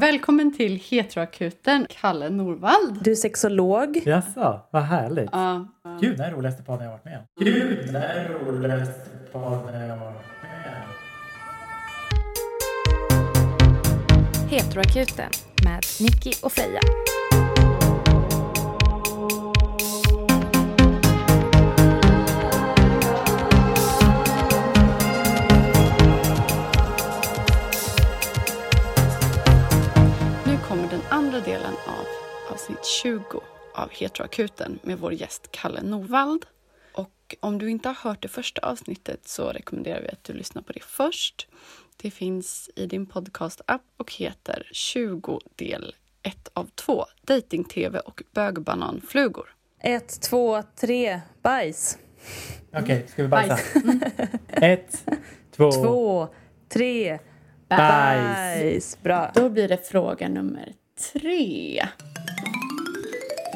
Välkommen till Heteroakuten, Kalle Norvald. Du är sexolog. Jaså, vad härligt. Ja. Gud, det är den roligaste podden jag varit med om. Gud, det är den roligaste podden jag varit med om. Heteroakuten med Nicky och Freja. Den andra delen av avsnitt 20 av Heteroakuten med vår gäst Kalle Norvald. Och om du inte har hört det första avsnittet så rekommenderar vi att du lyssnar på det först. Det finns i din podcast-app och heter 20 del 1 av 2 Dating-TV och bögbananflugor. Ett, två, tre, bajs. Okej, ska vi bajsa? Bajs. Ett, två, Två, tre, bajs. bajs. Bra. Då blir det fråga nummer tre.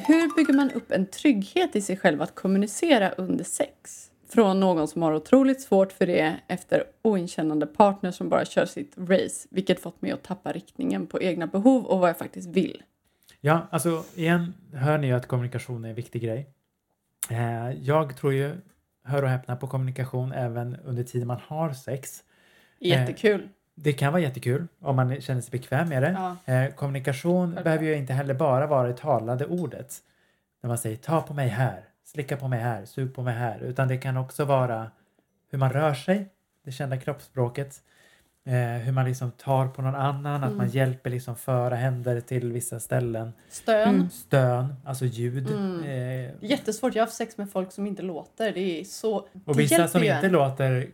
Hur bygger man upp en trygghet i sig själv att kommunicera under sex? Från någon som har otroligt svårt för det efter oinkännande partner som bara kör sitt race, vilket fått mig att tappa riktningen på egna behov och vad jag faktiskt vill. Ja, alltså igen hör ni ju att kommunikation är en viktig grej. Eh, jag tror ju, hör och häpna, på kommunikation även under tiden man har sex. Jättekul. Det kan vara jättekul om man känner sig bekväm med det. Ja. Eh, kommunikation Självklart. behöver ju inte heller bara vara det talade ordet. När man säger ta på mig här, slicka på mig här, sug på mig här. Utan det kan också vara hur man rör sig, det kända kroppsspråket. Eh, hur man liksom tar på någon annan, att man hjälper liksom föra händer till vissa ställen. Stön. Stön, alltså ljud. Mm. Eh, Jättesvårt. Jag har haft sex med folk som inte låter. Det är så... och vissa som inte låter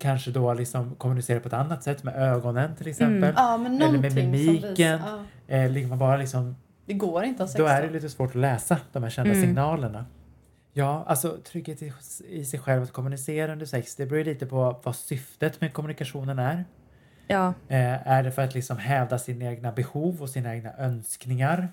kanske då liksom kommunicerar på ett annat sätt med ögonen till exempel. Ja, men Eller med mimiken. Ja, Eh, ligger man bara liksom det går inte att ha sex Då är det lite svårt att läsa de här kända Mm. signalerna. Ja, alltså trygghet i, i sig själv att kommunicera under sex, det beror ju lite på vad syftet med kommunikationen är. Ja. Eh, är det för att liksom hävda sina egna behov och sina egna önskningar?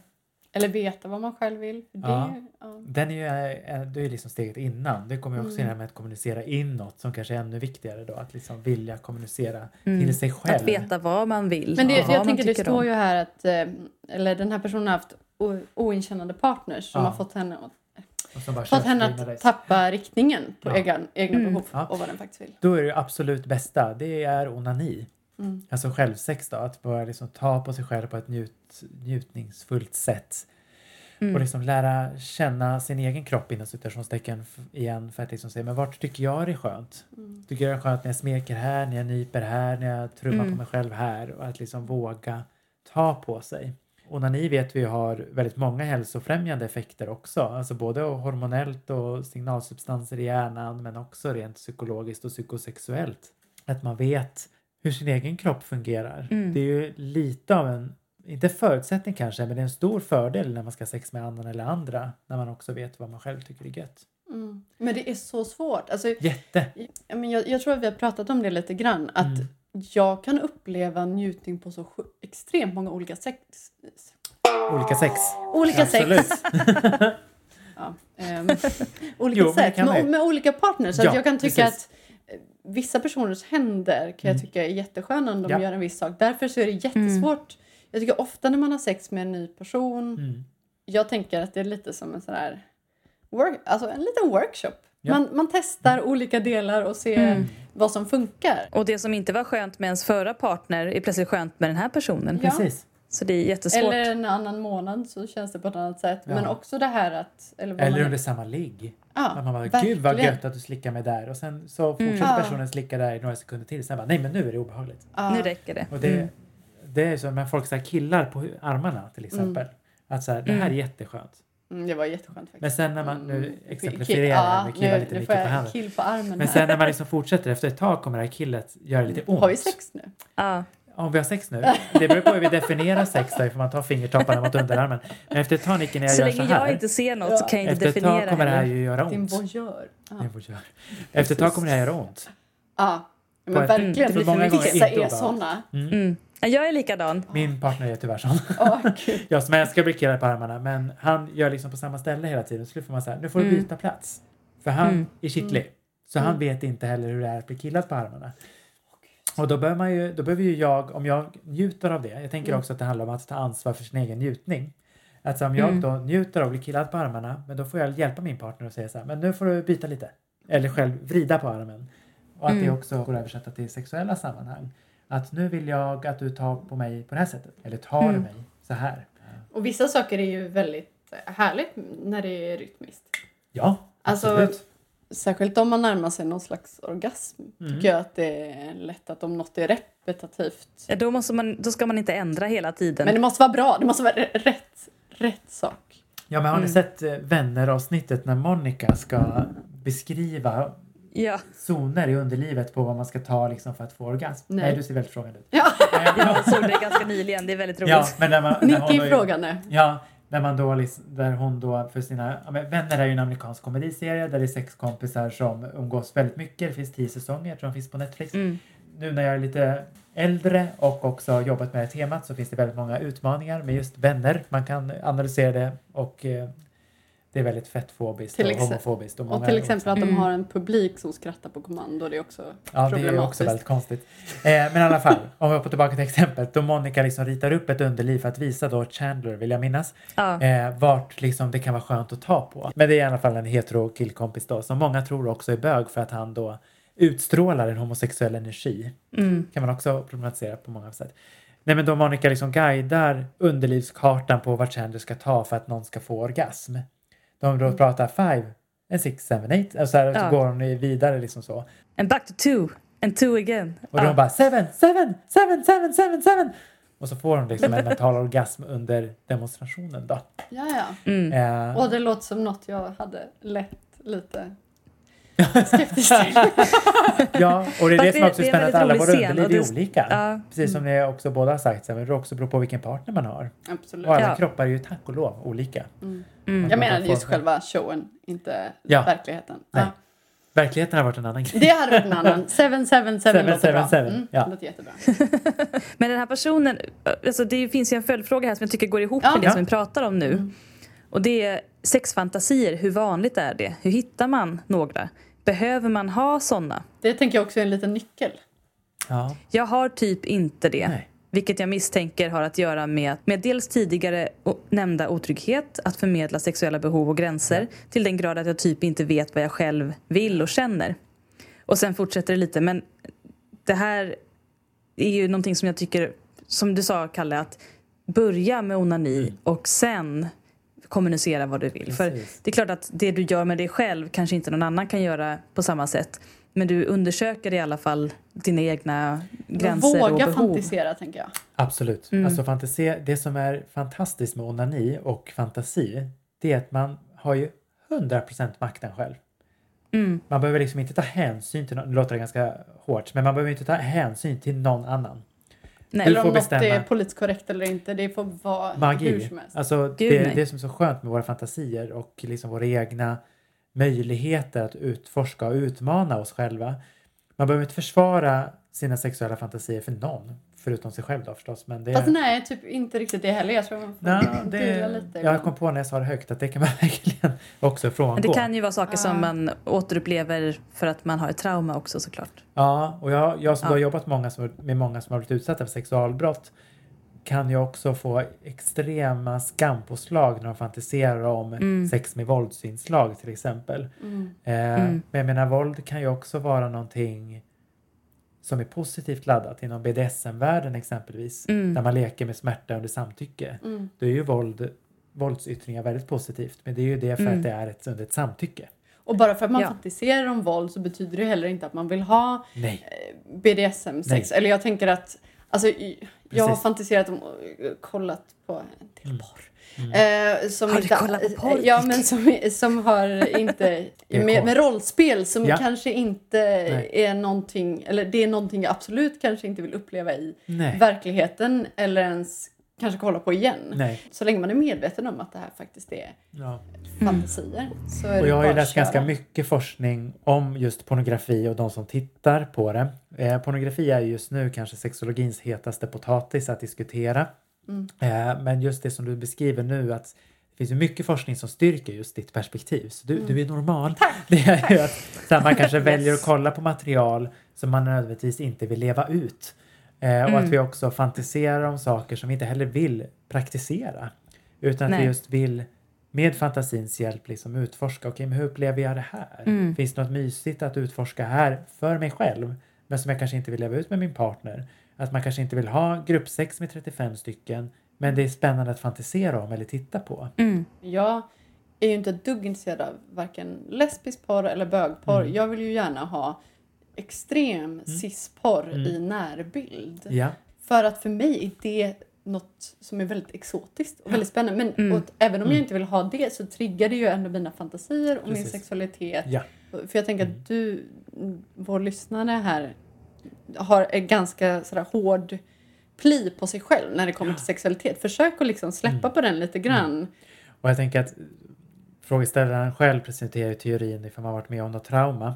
Eller veta vad man själv vill. Det, Ja. ja. Den är ju, eh, det är ju liksom steget innan. Det kommer ju också Mm. in här med att kommunicera inåt som kanske är ännu viktigare då. Att liksom vilja kommunicera Mm. till sig själv. Att veta vad man vill. Men det, vad jag tänker det står om. ju här att eh, eller den här personen har haft oinkännande partners som Ja. har fått henne, fått henne att tappa riktningen på Ja. egna, egna Mm. behov Ja. och vad den faktiskt vill. Då är det absolut bästa, det är onani. Mm. Alltså självsex då, att börja liksom ta på sig själv på ett njut, njutningsfullt sätt. Mm. Och liksom lära känna sin egen kropp inom citationstecken f- igen för att liksom säga men vart tycker jag det är skönt? Mm. Tycker jag det är skönt när jag smeker här, när jag nyper här, när jag trummar Mm. på mig själv här och att liksom våga ta på sig. Onani vet vi har väldigt många hälsofrämjande effekter också, alltså både hormonellt och signalsubstanser i hjärnan men också rent psykologiskt och psykosexuellt. Att man vet hur sin egen kropp fungerar. Mm. Det är ju lite av en, inte förutsättning kanske, men det är en stor fördel när man ska ha sex med annan eller andra, när man också vet vad man själv tycker är gött. Mm. Men det är så svårt. Alltså, Jätte! jag, jag tror att vi har pratat om det lite grann. Att Mm. jag kan uppleva njutning på så extremt många olika sex. Olika sex. Olika Absolut. sex. Ja, ehm, olika Jo, sätt. Med, med olika partners. Så Ja, att jag kan tycka precis. att vissa personers händer kan jag Mm. tycka är jättesköna om de Ja. gör en viss sak. Därför så är det jättesvårt. Jag tycker ofta när man har sex med en ny person. Mm. Jag tänker att det är lite som en sån här work, alltså en liten workshop. Ja. Man, man testar olika delar och ser Mm. vad som funkar. Och det som inte var skönt med ens förra partner är plötsligt skönt med den här personen. Ja. Precis. Så det är jättesvårt. Eller en annan månad så känns det på ett annat sätt. Ja. Men också det här att... Eller, Eller man, under samma ligg. ja, Att man bara, gud vad gött att du slickar mig där. Och sen så fortsätter Mm. Ja. personen slicka där i några sekunder till. Sen bara, nej men nu är det obehagligt. Ja. Nu räcker det. Och det, Mm. det är som när folk så killar på armarna till exempel. Att så här, det här är Mm. jätteskönt. Mm, det var jätteskönt faktiskt. Men sen när man, nu Mm. exemplifierar jag med killar lite nu mycket på handen. kill på armen Men sen när man liksom fortsätter efter ett tag kommer det här killet göra lite ont. Har vi sex nu? Ja. Om vi har sex nu. Det beror på hur vi definierar sex då, för man tar fingertopparna mot underarmen. Men efter ett tag Nicky, när jag Så gör så länge här. jag inte ser något så kan jag inte efter ett definiera tag kommer det här ju göra Din ont. voyeur. Ja. Voyeur. Efter ett tag kommer det här göra ont. ja. På Men ett- verkligen. för mycket. vissa Inte är såna. Mm. Ja, Jag är likadan. Min partner är tyvärr sån. Gud. Jag som älskar att bli på armarna men han gör liksom på samma ställe hela tiden. Så nu får man säga, nu får du Mm. byta plats. För han Mm. är kittlig. Så han vet inte heller hur det är att bli killad på armarna. Och då behöver, man ju, då behöver ju jag, om jag njuter av det, jag tänker Mm. också att det handlar om att ta ansvar för sin egen njutning. Alltså om jag Mm. då njuter av att bli killad på armarna, men då får jag hjälpa min partner och säga så här, men nu får du byta lite. Eller själv vrida på armen. Och att det Mm. också går att översätta till sexuella sammanhang. Att nu vill jag att du tar på mig på det här sättet. Eller tar Mm. mig så här. Och vissa saker är ju väldigt härligt när det är rytmiskt. Ja, Alltså, absolut. Särskilt om man närmar sig någon slags orgasm Mm. tycker jag att det är lätt att om något är repetitivt. Ja, Då, måste man, då ska man inte ändra hela tiden. Men det måste vara bra, det måste vara rätt, rätt sak. Ja, men har ni Mm. sett eh, Vänner-avsnittet när Monica ska beskriva Ja, zoner i underlivet på vad man ska ta liksom för att få orgasm? Nej. Nej, du ser väldigt frågande ut. Ja, jag såg det ganska nyligen. Det är väldigt roligt. Ja, men när man, när då- frågande. Ja, där man då liksom, där hon då för sina, ja, Vänner är ju en amerikansk komediserie där det är sex kompisar som umgås väldigt mycket. Det finns tio säsonger, jag tror de finns på Netflix. Mm. Nu när jag är lite äldre och också har jobbat med det här temat så finns det väldigt många utmaningar med just vänner. Man kan analysera det och eh, det är väldigt fettfobiskt och homofobiskt. Och, Och till exempel att Mm. de har en publik som skrattar på kommando. Det är också Ja, det är ju problematiskt. också väldigt konstigt. Eh, men i alla fall, om vi går tillbaka till exemplet. Då Monica liksom ritar upp ett underliv för att visa då Chandler, vill jag minnas, Ja. eh, vart liksom det kan vara skönt att ta på. Men det är i alla fall en hetero killkompis då som många tror också är bög för att han då utstrålar en homosexuell energi. Mm. kan man också problematisera på många sätt. Nej men då Monica liksom guidar underlivskartan på vart Chandler ska ta för att någon ska få orgasm. De då pratar five, and six, seven, eight. Och så, här, och så Ja. går hon vidare liksom så. And back to two. And two again. Och då Ja. bara seven, seven, seven, seven, seven, seven. Och så får hon liksom en mental orgasm under demonstrationen då. Ja, ja. Mm. Eh, Och det låter som något jag hade lätt lite skeptisk till. ja, och det är det Fast som det- också är spännande att alla våra underliv är det- olika. Ja. Precis som ni också båda har sagt, så det också beror på vilken partner man har. Absolut. Och alla Ja. kroppar är ju tack och lov olika. Mm. Mm. Jag menar just själva showen, inte Ja. verkligheten. Nej. Ja. Verkligheten har varit en annan grej. Det hade varit en annan. Seven, seven, seven Seven, låter seven, bra. seven. Mm, Ja. Det låter jättebra. Men den här personen, alltså det finns ju en följdfråga här som jag tycker går ihop Ja. med det Ja. som vi pratar om nu. Mm. Och det är sexfantasier, hur vanligt är det? Hur hittar man några? Behöver man ha såna? Det tänker jag också är en liten nyckel. Ja. Jag har typ inte det. Nej. Vilket jag misstänker har att göra med, med dels tidigare nämnda otrygghet, att förmedla sexuella behov och gränser till den grad att jag typ inte vet vad jag själv vill och känner. Och sen fortsätter det lite, men det här är ju någonting som jag tycker, som du sa Kalle, att börja med onani Mm. och sen kommunicera vad du vill. För Precis. det är klart att det du gör med dig själv kanske inte någon annan kan göra på samma sätt. Men du undersöker i alla fall dina egna gränser och Våga behov. fantisera, tänker jag. Absolut. Mm. Alltså fantasi, det som är fantastiskt med onani och fantasi det är att man har ju 100% makten själv. Mm. Man behöver liksom inte ta hänsyn till någon, det låter ganska hårt, men man behöver inte ta hänsyn till någon annan. Nej. Eller får om något bestämma. är politiskt korrekt eller inte. Det får vara hur Magi. som helst. Alltså Gud, det, nej. det som är så skönt med våra fantasier och liksom våra egna möjligheter att utforska och utmana oss själva. Man behöver inte försvara sina sexuella fantasier för någon, förutom sig själv då förstås. Men det, Fast nej, typ inte riktigt det heller. Jag tror man får Nej, det, lite. jag kom på när jag sa det högt att det kan man verkligen också frångå. Men det kan ju vara saker Ah. som man återupplever för att man har ett trauma också såklart. Ja, och jag, jag som Ja. har jobbat många som, med många som har blivit utsatta för sexualbrott kan ju också få extrema skampåslag när de fantiserar om Mm. sex med våldsinslag till exempel. Mm. Eh, Mm. Men jag menar, våld kan ju också vara någonting som är positivt laddat inom BDSM-världen exempelvis. Mm. Där man leker med smärta under samtycke. Mm. Då är ju våld, våldsyttringar väldigt positivt. Men det är ju det för Mm. att det är ett, under ett samtycke. Och bara för att man Ja. fantiserar om våld så betyder det heller inte att man vill ha eh, BDSM-sex. Eller jag tänker att Alltså, jag har Precis. fantiserat om och kollat på Mm. porr. Mm. Eh, som Har du inte, kollat på porr? Ja, men som, som har inte... Med, med rollspel som Ja. kanske inte Nej. är någonting... Eller det är någonting jag absolut kanske inte vill uppleva i Nej. verkligheten eller ens kanske kolla på igen. Nej. Så länge man är medveten om att det här faktiskt är Ja. fantasier så är Och jag har ju läst ganska mycket forskning om just pornografi och de som tittar på det. Eh, pornografi är ju just nu kanske sexologins hetaste potatis att diskutera. Mm. Eh, men just det som du beskriver nu att det finns ju mycket forskning som styrker just ditt perspektiv. Så du, du är normal. Det är ju att så här, man kanske väljer att kolla på material som man nödvändigtvis inte vill leva ut. Eh, och att vi också fantiserar om saker som vi inte heller vill praktisera. Utan att Nej. vi just vill med fantasins hjälp liksom utforska. Okej, men hur upplever jag det här? Finns det något mysigt att utforska här för mig själv? Men som jag kanske inte vill leva ut med min partner. Att man kanske inte vill ha gruppsex med 35 stycken. Men det är spännande att fantisera om eller titta på. Mm. Jag är ju inte ett dugg intresserad av varken lesbisk porr eller bögporr. Mm. Jag vill ju gärna ha extrem cisporr i närbild. Ja, För att för mig är det något som är väldigt exotiskt och väldigt spännande. Men och, även om jag inte vill ha det så triggar det ju ändå mina fantasier och min Precis. sexualitet. ja. För jag tänker att du, vår lyssnare här, har en ganska sådär hård pli på sig själv när det kommer till sexualitet. Försök att liksom släppa på den lite grann. Och jag tänker att frågeställaren själv presenterar ju teorin ifall man varit med om något trauma.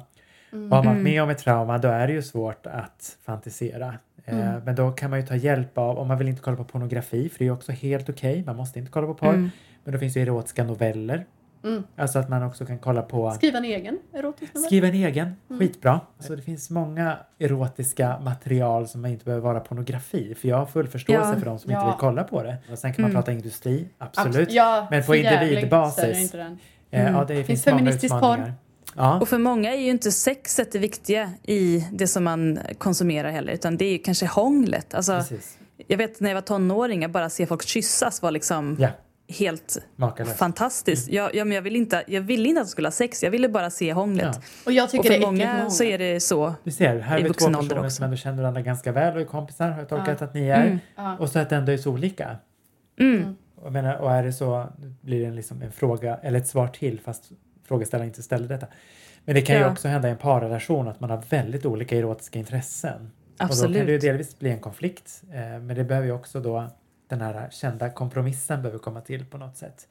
Och har man varit med om ett trauma då är det ju svårt att fantisera. Eh, men då kan man ju ta hjälp av, om man vill inte kolla på pornografi, för det är ju också helt okej, man måste inte kolla på porr. Men då finns det ju erotiska noveller. Mm. Alltså att man också kan kolla på Skriva en egen erotisk novell. Skriva en egen, skitbra. Så det finns många erotiska material som inte behöver vara pornografi. För jag har full förståelse Ja. för de som Ja. inte vill kolla på det. Och sen kan man prata industri, absolut. Ja, Men på individbasis. det. Eh, ja, det finns, Finns många feministisk utmaningar. Ja, Och för många är ju inte sexet det viktiga i det som man konsumerar heller utan det är ju kanske hånglet. Alltså, precis. jag vet när jag var tonåring, att bara se folk kyssas var liksom Ja, helt makalöst. fantastiskt. Jag, ja, men jag, ville inte, jag ville inte att de skulle ha sex, jag ville bara se hånglet. Ja. Och jag Och tycker det för är äckligt med många många. så är det så. Du ser, här I är vi två vuxen ålder personer också. som ändå känner varandra ganska väl och är kompisar har jag tolkat Ja. att ni är. Mm. Ja. Och så att det ändå är så olika. Mm. Och, jag menar, och är det så blir det en, liksom en fråga, eller ett svar till fast frågeställaren inte ställde detta. Men det kan ju också hända i en parrelation att man har väldigt olika erotiska intressen. Och då kan Absolut. det ju delvis bli en konflikt. Eh, men det behöver ju också då den här kända kompromissen behöver komma till på något sätt.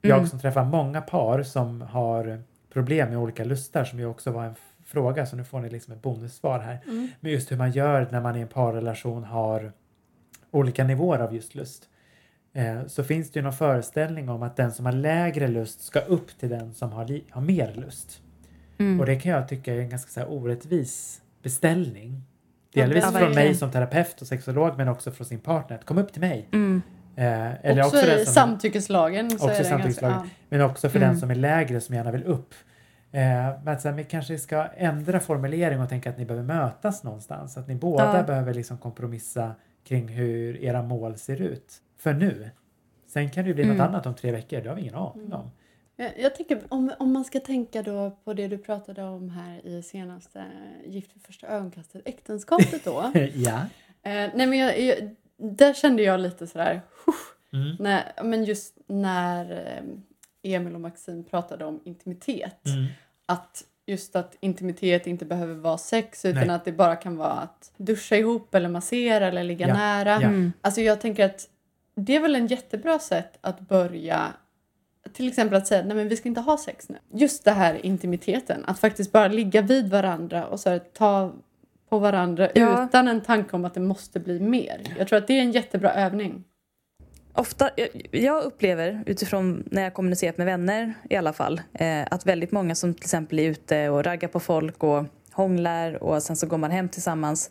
Jag Mm. som träffar många par som har problem med olika lustar som ju också var en fråga så nu får ni liksom ett bonussvar här. Mm. Men just hur man gör när man i en parrelation har olika nivåer av just lust. Eh, så finns det ju någon föreställning om att den som har lägre lust ska upp till den som har, har mer lust. Mm. Och det kan jag tycka är en ganska så här orättvis beställning. Delvis ja, från mig som terapeut och sexolog men också från sin partner. Att Kom upp till mig. Mm. Eh, eller också, också i som- samtyckeslagen så Också är det samtyckeslagen. ganska... Men också för Mm. den som är lägre som gärna vill upp. Eh, men att vi kanske ska ändra formulering och tänka att ni behöver mötas någonstans. Att ni båda Ja. behöver liksom kompromissa kring hur era mål ser ut. För nu. Sen kan det ju bli något Mm. annat om tre veckor. Det har vi ingen aning om. Jag, jag tänker om, om man ska tänka då på det du pratade om här i senaste Gift vid första ögonkastet, äktenskapet då. ja. Eh, nej men jag, jag, där kände jag lite sådär, husch, Mm. när, men just när eh, Emil och Maxine pratade om intimitet. Mm. Att just att intimitet inte behöver vara sex utan Nej. att det bara kan vara att duscha ihop eller massera eller ligga Ja, nära. ja. Mm. Alltså jag tänker att det är väl en jättebra sätt att börja till exempel att säga nej men vi ska inte ha sex nu. Just det här intimiteten, att faktiskt bara ligga vid varandra och så här, ta på varandra Ja. utan en tanke om att det måste bli mer. Jag tror att det är en jättebra övning. Ofta, jag, upplever utifrån när jag kommunicerat med vänner i alla fall eh, att väldigt många som till exempel är ute och raggar på folk och hånglar och sen så går man hem tillsammans.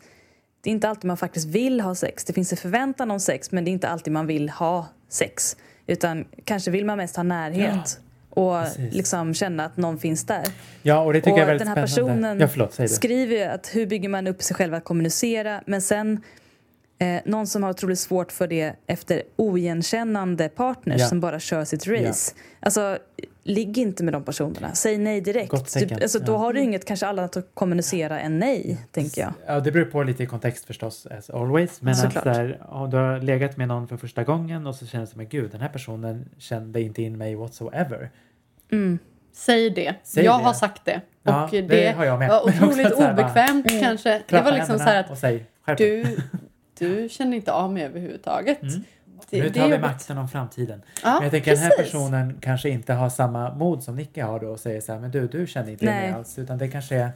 Det är inte alltid man faktiskt vill ha sex. Det finns en förväntan om sex men det är inte alltid man vill ha sex. Utan kanske vill man mest ha närhet och Precis. liksom känna att någon finns där. ja, och det tycker Och jag är väldigt den här spännande. personen ja, förlåt, skriver ju att hur bygger man upp sig själv att kommunicera men sen eh, någon som har otroligt svårt för det efter oigenkännande partners Ja. som bara kör sitt race. Alltså, ligg inte med de personerna. Säg nej direkt. Gott tecken, Typ, alltså, Då ja. har du inget kanske annat att kommunicera än nej, tänker jag. Ja, det beror på lite i kontext förstås, as always. Men att här, om du har legat med någon för första gången och så känner du som, men gud, den här personen kände inte in mig whatsoever. Mm. Säg det. Säg jag det. har sagt det. Ja, och det det, har jag med. var otroligt att obekvämt kanske. Det Klappa var liksom så här att du, du känner inte av mig överhuvudtaget. Mm. Det, nu det tar är vi makten om framtiden. Ja, Men jag tänker den här precis. personen kanske inte har samma mod som Nicky har då och säger så här, men du, du känner inte Nej. mig alls. Utan det kanske är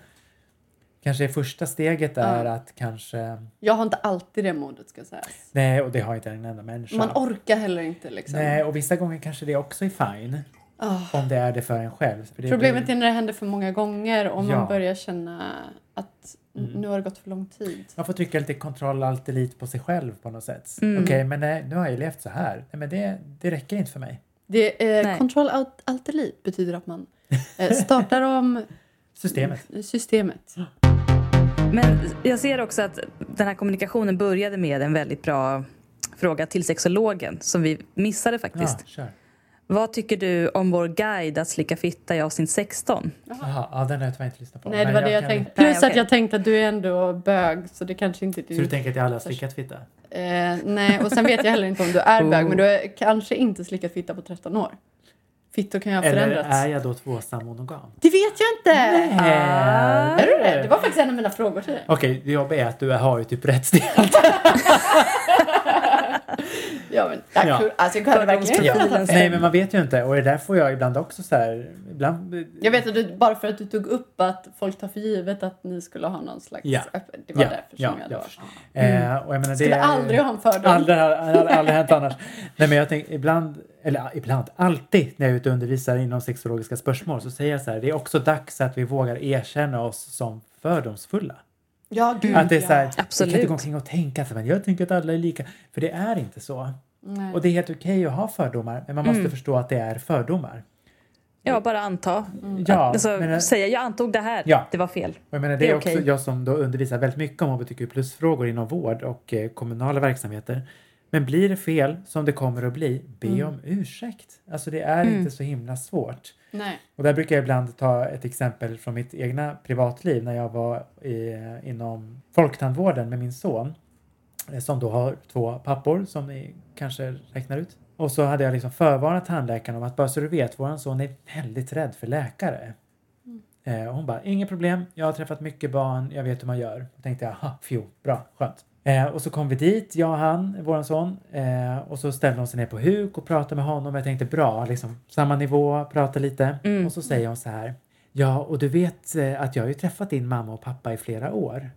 Kanske första steget är Ja. att kanske... Jag har inte alltid det modet ska sägas. Nej, och det har inte en enda människa. Man orkar heller inte liksom. Nej, och vissa gånger kanske det också är fine. Ah. Om det är det för en själv. För det Problemet blir... är när det händer för många gånger och Ja. man börjar känna att Mm. nu har det gått för lång tid. Man får trycka lite kontroll alt delete på sig själv på något sätt. Mm. Okej, men nej, nu har jag levt så här. Nej, men det, det räcker inte för mig. Det, eh, control alt, alt delete betyder att man eh, startar om Systemet. systemet. Men jag ser också att den här kommunikationen började med en väldigt bra fråga till sexologen som vi missade faktiskt. Ja. Vad tycker du om vår guide att slicka fitta i avsnitt 16? Jaha, ja, den har jag tyvärr inte lyssnat på. Nej, det var det jag kan- tänkte. Nej, Plus okej. att jag tänkte att du är ändå bög så det kanske inte är Så du tänker att jag aldrig har slickat fitta? Eh, nej, och sen vet jag heller inte om du är bög Oh. men du har kanske inte slickat fitta på 13 år. Fittor kan ju ha Eller förändrats. är jag då tvåsam monogam? Det vet jag inte! Nej. Är du det? Det var faktiskt en av mina frågor till dig. Okej, det jobbiga är att du har ju typ rätt stil. Ja, men, ja. Ja. kul. Alltså, jag hade verkligen Ja. Nej, men man vet ju inte. Och det där får jag ibland också så här. Ibland... Jag vet att du, bara för att du tog upp att folk tar för givet att ni skulle ha någon slags Ja. Det var Ja, därför ja, som jag jag då... förstår. Eh, och jag menar, det Skulle är- aldrig ha en fördom. Aldrig, aldrig, aldrig hänt annars. Nej, men jag tänker ibland, eller ja, ibland, alltid när jag är ute och undervisar inom sexologiska spörsmål så säger jag så här, det är också dags att vi vågar erkänna oss som fördomsfulla. Ja, gud Att det är så här, ja. Absolut. kan inte gå omkring och tänka så, men jag tänker att alla är lika. För det är inte så. Nej. Och det är helt okej att ha fördomar, men man måste Mm. förstå att det är fördomar. Ja, bara anta. Ja, alltså, men, säga jag antog det här, Ja. det var fel. jag menar, det det är är också jag som då undervisar väldigt mycket om hbtq plus-frågor inom vård och eh, kommunala verksamheter. Men blir det fel, som det kommer att bli, be Mm. om ursäkt. Alltså det är Mm. inte så himla svårt. Nej. Och där brukar jag ibland ta ett exempel från mitt egna privatliv när jag var i, inom folktandvården med min son eh, som då har två pappor som ni kanske räknar ut. Och så hade jag liksom förvarnat tandläkaren om att bara så du vet, våran son är väldigt rädd för läkare. Eh, och hon bara, inget problem, jag har träffat mycket barn, jag vet hur man gör. Då tänkte jag, aha, fjo, bra, skönt. Eh, och så kom vi dit, jag och han, våran son. Eh, och så ställde hon sig ner på huk och pratade med honom. Jag tänkte bra, liksom samma nivå, prata lite. Mm. Och så säger hon så här. Ja, och du vet eh, att jag har ju träffat din mamma och pappa i flera år.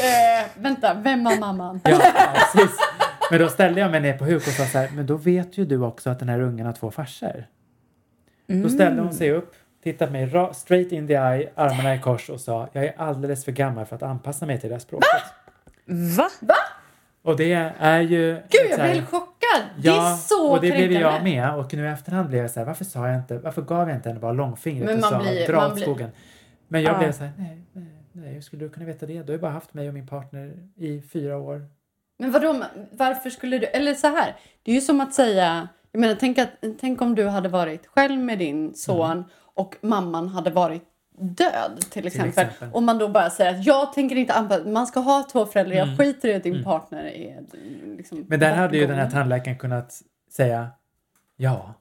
Eh, vänta, vem var mamman? Ja, precis. Men då ställde jag mig ner på huk och sa så här, men då vet ju du också att den här ungen har två farsor. Då ställde hon sig upp, tittade mig ra- straight in the eye, armarna i kors och sa, jag är alldeles för gammal för att anpassa mig till det här språket. Va? Och det är ju... Gud, jag blir helt chockad! det Ja, är så och det blev jag med. Och nu i efterhand blev jag så här, varför sa jag inte, varför gav jag inte henne bara långfingret Men och sa blir- dra åt skogen? Men jag Ja. blev så här, nej, nej, nej, hur skulle du kunna veta det? Du har ju bara haft mig och min partner i fyra år. Men vadå, varför skulle du... Eller så här, det är ju som att säga... Jag menar, tänk, att, tänk om du hade varit själv med din son Mm. och mamman hade varit död till exempel. exempel. Och man då bara säger att jag tänker inte anpassa... Man ska ha två föräldrar, jag Mm. skiter i att din Mm. partner är liksom Men där hade ju den här tandläkaren kunnat säga ja.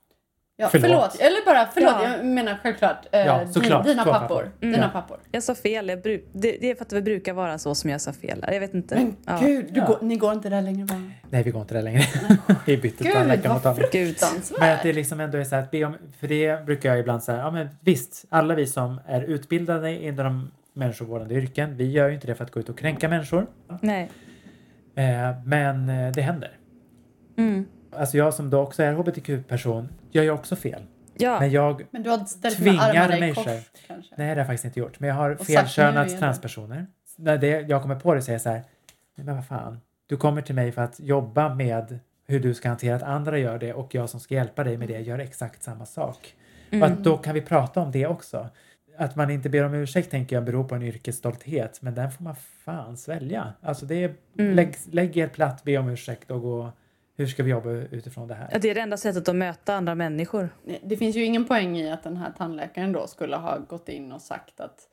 Ja, Förlåt. förlåt. Eller bara, förlåt, Ja. jag menar självklart eh, Ja, såklart. dina Två pappor. pappor. Dina pappor. Jag sa fel. Jag bru- det, det är för att det brukar vara så som jag sa fel. Jag vet inte. Men Ja. gud, du Ja. går, ni går inte där längre va? Nej, vi går inte där längre. vi bytte Gud, tandläkarmottagning. vad Gud. Men att det liksom ändå är så här att be om, för det brukar jag ibland säga, ja men visst, alla vi som är utbildade inom människovårdande yrken, vi gör ju inte det för att gå ut och kränka människor. Nej. Eh, men eh, det händer. Mm. Alltså jag som då också är hbtq-person gör ju också fel. Ja. Men jag, Men du har ställt med Tvingar i mig kors själv. kanske? nej det har jag faktiskt inte gjort, men jag har Och det- transpersoner. När det, jag kommer på det är jag så här, nej men vad fan, du kommer till mig för att jobba med hur du ska hantera att andra gör det och jag som ska hjälpa dig med det gör exakt samma sak. Och Mm. att då kan vi prata om det också. Att man inte ber om ursäkt tänker jag beror på en yrkesstolthet, men den får man fan svälja. Alltså det är, Mm. lägg, lägg er platt, be om ursäkt och gå, hur ska vi jobba utifrån det här? Ja, Det är det enda sättet att möta andra människor. Det finns ju ingen poäng i att den här tandläkaren då skulle ha gått in och sagt att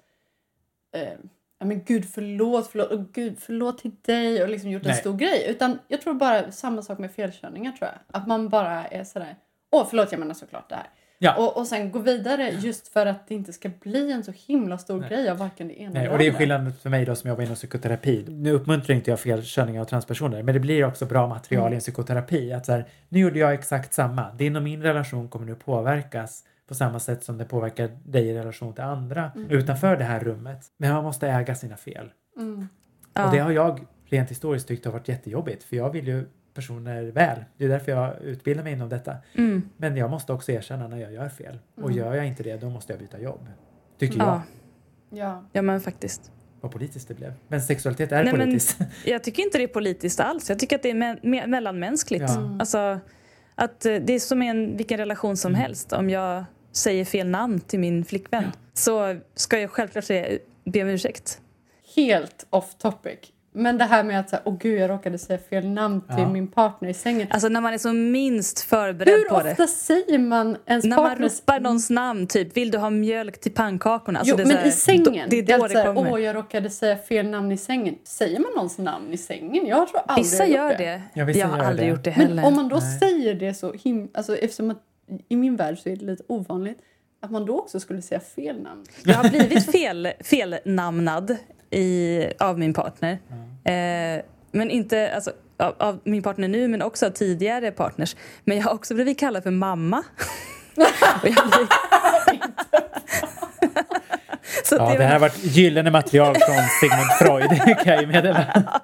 eh, ja, men gud förlåt, förlåt, och gud förlåt till dig och liksom gjort en Nej. stor grej. Utan jag tror bara samma sak med felkörningar tror jag. Att man bara är sådär, åh förlåt jag menar såklart det här. Ja. Och, och sen gå vidare just för att det inte ska bli en så himla stor Nej. grej av varken det ena Nej, och det är skillnaden för mig då som jobbar inom psykoterapi. Nu uppmuntrar inte jag felkörningar av transpersoner, men det blir också bra material Mm. i en psykoterapi. Att så här, nu gjorde jag exakt samma. Din och min relation kommer nu påverkas på samma sätt som det påverkar dig i relation till andra Mm. utanför det här rummet. Men man måste äga sina fel. Mm. Ja. Och det har jag rent historiskt tyckt har varit jättejobbigt för jag vill ju personer väl. Det är därför jag utbildar mig inom detta. Mm. Men jag måste också erkänna när jag gör fel. Och Mm. gör jag inte det då måste jag byta jobb. Tycker Ja. jag. Ja. ja, men faktiskt. Vad politiskt det blev. Men sexualitet är Nej, men- politiskt. Jag tycker inte det är politiskt alls. Jag tycker att det är me- me- mellanmänskligt. Ja. Mm. Alltså, att eh, det är som en, vilken relation som Mm. helst. Om jag säger fel namn till min flickvän så ska jag självklart säga, be om ursäkt. Helt off topic. Men det här med att säga, åh gud jag råkade säga fel namn till Ja. min partner i sängen. Alltså när man är som minst förberedd Hur på ofta det. säger man ens När man partners... ropar någons namn, typ vill du ha mjölk till pannkakorna? Alltså, jo, det är men så här- i sängen. Då, det är då alltid det kommer. Åh, jag råkade säga fel namn i sängen. Säger man någons namn i sängen? Jag tror aldrig Vissa jag gör gjort det. Ja, vissa jag har gör aldrig det. gjort det heller. Men om man då Nej. säger det så him... Alltså eftersom att i min värld så är det lite ovanligt att man då också skulle säga fel namn. Jag har blivit fel, felnamnad i, av min partner. Eh, men inte alltså, av, av min partner nu, men också av tidigare partners. Men jag har också blivit kallad för mamma. Så Ja, det, det här har varit gyllene material från Sigmund Freud kan jag meddela.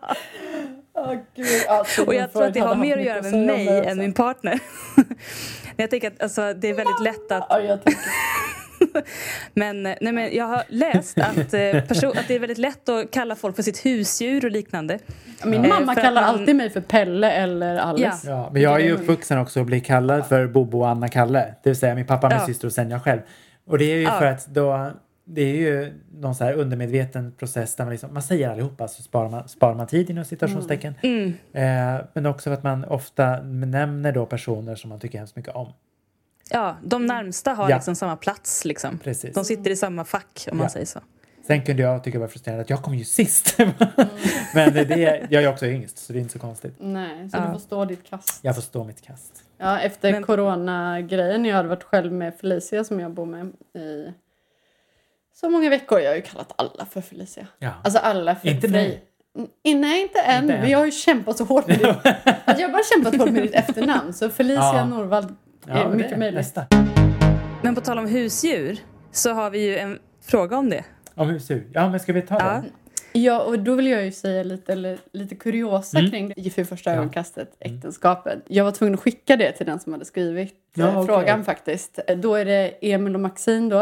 Oh, Gud, alltså, och jag tror att det har mer att göra med mig än min partner. jag tänker att alltså, det är väldigt lätt att Ja, jag tänker, Men, nej, men jag har läst att, eh, att det är väldigt lätt att kalla folk för sitt husdjur och liknande. min Eh, mamma att kallar man- alltid mig för Pelle eller Alice. Ja, men jag är ju uppvuxen också och blir kallad för Bobo och Anna-Kalle. Det vill säga min pappa, min Ja. syster och sen jag själv. Och det är ju Ja. för att då det är ju någon så här undermedveten process där man liksom, man säger allihopa så sparar man, sparar man tid inom citationstecken. Mm. Eh, men också för att man ofta nämner då personer som man tycker hemskt mycket om. Ja, de närmsta har Ja. liksom samma plats. Liksom. Precis. De sitter i samma fack om man Ja. säger så. Sen kunde jag tycka det var frustrerande att jag kom ju sist. men det, jag är också yngst så det är inte så konstigt. Nej, så Ja. du får stå ditt kast. Jag får stå mitt kast. Ja, efter Men- coronagrejen, jag hade varit själv med Felicia som jag bor med i så många veckor. Jag har ju kallat alla för Felicia. Ja. Alltså alla för Inte mig. Mm, Nej, inte än. Inte än. Men jag har ju kämpat så hårt med ditt... alltså, jag har bara kämpat hårt med ditt efternamn. Så Felicia Ja. Norvald är Ja, mycket det, möjligt. nästa. Men på tal om husdjur så har vi ju en fråga om det. Om husdjur. Ja, men ska vi ta Ja. den? Ja, och då vill jag ju säga lite, eller, lite kuriosa Mm. kring det. För första Ja. ögonkastet, äktenskapet. Jag var tvungen att skicka det till den som hade skrivit Ja, eh, okej. frågan faktiskt. Eh, Då är det Emil och Maxine då.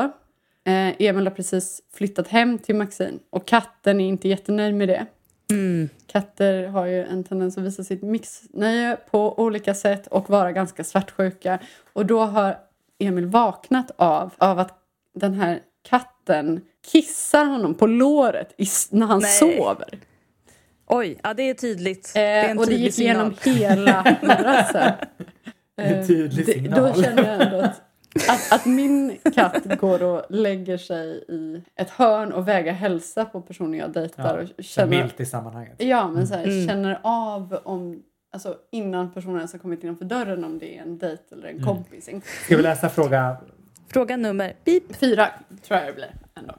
Eh, Emil har precis flyttat hem till Maxine och katten är inte jättenöjd med det. Mm. Katter har ju en tendens att visa sitt missnöje på olika sätt och vara ganska svartsjuka. Och då har Emil vaknat av, av att den här katten kissar honom på låret i, när han Nej. sover. Oj, ja det är tydligt. det är Eh, en och det gick signal. igenom hela madrassen. En tydlig det- signal. Då känner jag ändå att, att, att min katt går och lägger sig i ett hörn och vägrar hälsa på personer jag dejtar. Ja, och känner, milt i sammanhanget. Ja, men så här, Mm. känner av om, alltså innan personen ens har kommit innanför dörren om det är en dejt eller en Mm. kompis. Ska vi läsa fråga? Fråga nummer beep. Fyra tror jag det blir ändå.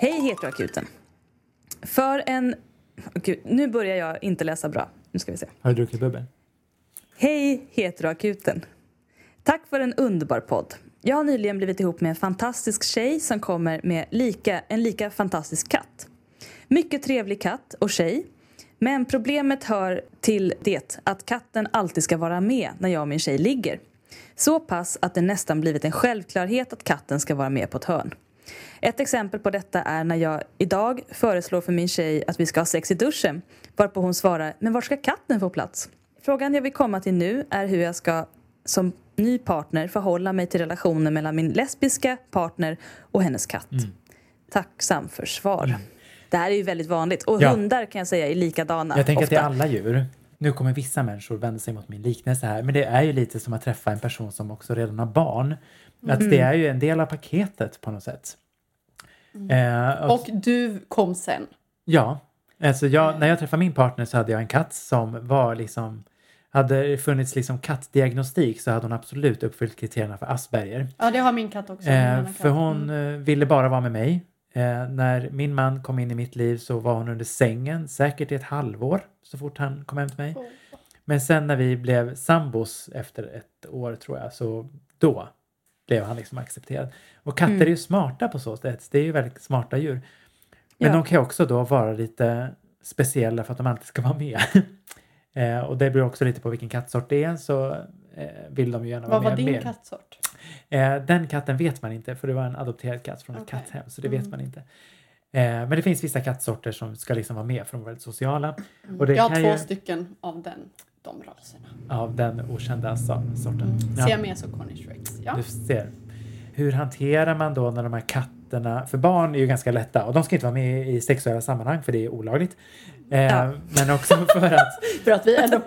Hej heteroakuten. För en... Gud, nu börjar jag inte läsa bra. Nu ska vi se. Har du druckit bubbel? Hej heteroakuten. Tack för en underbar podd. Jag har nyligen blivit ihop med en fantastisk tjej som kommer med lika, en lika fantastisk katt. Mycket trevlig katt och tjej. Men problemet hör till det att katten alltid ska vara med när jag och min tjej ligger. Så pass att det nästan blivit en självklarhet att katten ska vara med på ett hörn. Ett exempel på detta är när jag idag föreslår för min tjej att vi ska ha sex i duschen varpå hon svarar “men var ska katten få plats?” Frågan jag vill komma till nu är hur jag ska som ny partner förhålla mig till relationen mellan min lesbiska partner och hennes katt. Mm. Tacksam för svar. Det här är ju väldigt vanligt och Ja. hundar kan jag säga är likadana. Jag tänker att det är ofta. alla djur. Nu kommer vissa människor vända sig mot min liknelse här, men det är ju lite som att träffa en person som också redan har barn. Att Mm. det är ju en del av paketet på något sätt. Eh, och, Och du kom sen. ja, alltså jag, när jag träffade min partner så hade jag en katt som var liksom hade det funnits liksom kattdiagnostik så hade hon absolut uppfyllt kriterierna för Asperger. Ja, det har min katt också. Eh, för hon Mm. eh, ville bara vara med mig. Eh, när min man kom in i mitt liv så var hon under sängen säkert i ett halvår så fort han kom hem till mig. Men sen när vi blev sambos efter ett år tror jag så då blev han liksom accepterad. Och katter är ju smarta på så sätt. Det är ju väldigt smarta djur. Men Ja. de kan ju också då vara lite speciella för att de alltid ska vara med. eh, och det beror också lite på vilken kattsort det är så eh, vill de ju gärna vara Vad var med din mer. kattsort? Eh, den katten vet man inte för det var en adopterad katt från ett Okej. katthem så det Mm. vet man inte. Eh, men det finns vissa kattsorter som ska liksom vara med för de är väldigt sociala. Och det Jag har två ju- stycken av den, de raserna. Av den okända so- sorten. Ja. Siamese och Cornish Rex. Ja. Du ser. Hur hanterar man då när de här katterna, för barn är ju ganska lätta och de ska inte vara med i sexuella sammanhang för det är olagligt. Eh, Ja. Men också för att För att vi ändå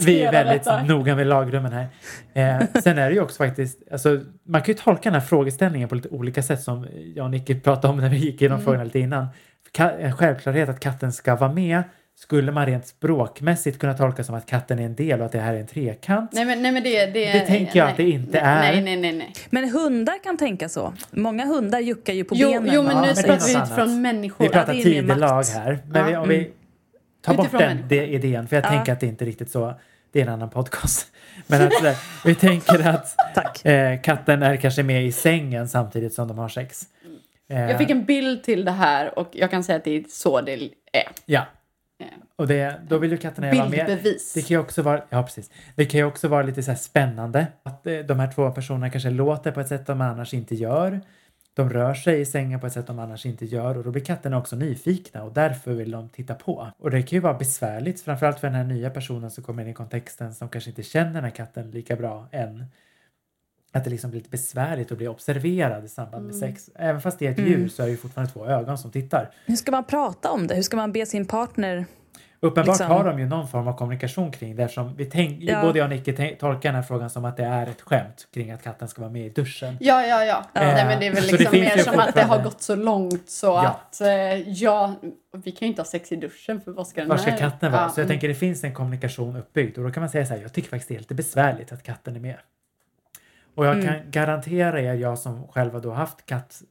vi är väldigt detta. noga med lagrummen här. Eh, sen är det ju också faktiskt, alltså, man kan ju tolka den här frågeställningen på lite olika sätt som jag och Nicky pratade om när vi gick igenom Mm. frågorna lite innan. En självklarhet att katten ska vara med skulle man rent språkmässigt kunna tolka som att katten är en del och att det här är en trekant. Nej men, nej men det, det, Det tänker jag nej, att det inte nej, är. Nej, nej, nej. nej. Men hundar kan tänka så. Många hundar juckar ju på Jo, benen. jo men nu pratar vi utifrån människor. Vi pratar tidelag här. Men vi, Ja. om vi Mm. tar bort Utifrån den människor. det, idén, för jag Ja. tänker att det inte är riktigt så. Det är en annan podcast. Men att, sådär, vi tänker att Tack. eh, katten är kanske med i sängen samtidigt som de har sex. Eh, Jag fick en bild till det här och jag kan säga att det är så det är. Ja, Eh, och det, då vill ju katterna vara med. Bildbevis. Det kan ju också vara, ja precis. Det kan ju också vara lite så här spännande att eh, de här två personerna kanske låter på ett sätt de annars inte gör. De rör sig i sängen på ett sätt de annars inte gör och då blir katterna också nyfikna och därför vill de titta på. Och det kan ju vara besvärligt, framförallt för den här nya personen som kommer in i kontexten som kanske inte känner den här katten lika bra än. Att det liksom blir lite besvärligt att bli observerad i samband med sex. Även fast det är ett Mm. djur så är det ju fortfarande två ögon som tittar. Hur ska man prata om det? Hur ska man be sin partner? Uppenbart Liksom. har de ju någon form av kommunikation kring det eftersom vi tänk, Ja. både jag och Nicky tolkar den här frågan som att det är ett skämt kring att katten ska vara med i duschen. Ja, ja, ja. Ja. Nej, men det är väl det liksom finns mer som att det har gått så långt så Ja. att eh, ja, vi kan ju inte ha sex i duschen för vad ska den Var ska här- katten vara? Ja, Så jag mm. tänker det finns en kommunikation uppbyggd och då kan man säga så här, jag tycker faktiskt det är lite besvärligt att katten är med. Och jag Mm. kan garantera er, jag som själv då haft katt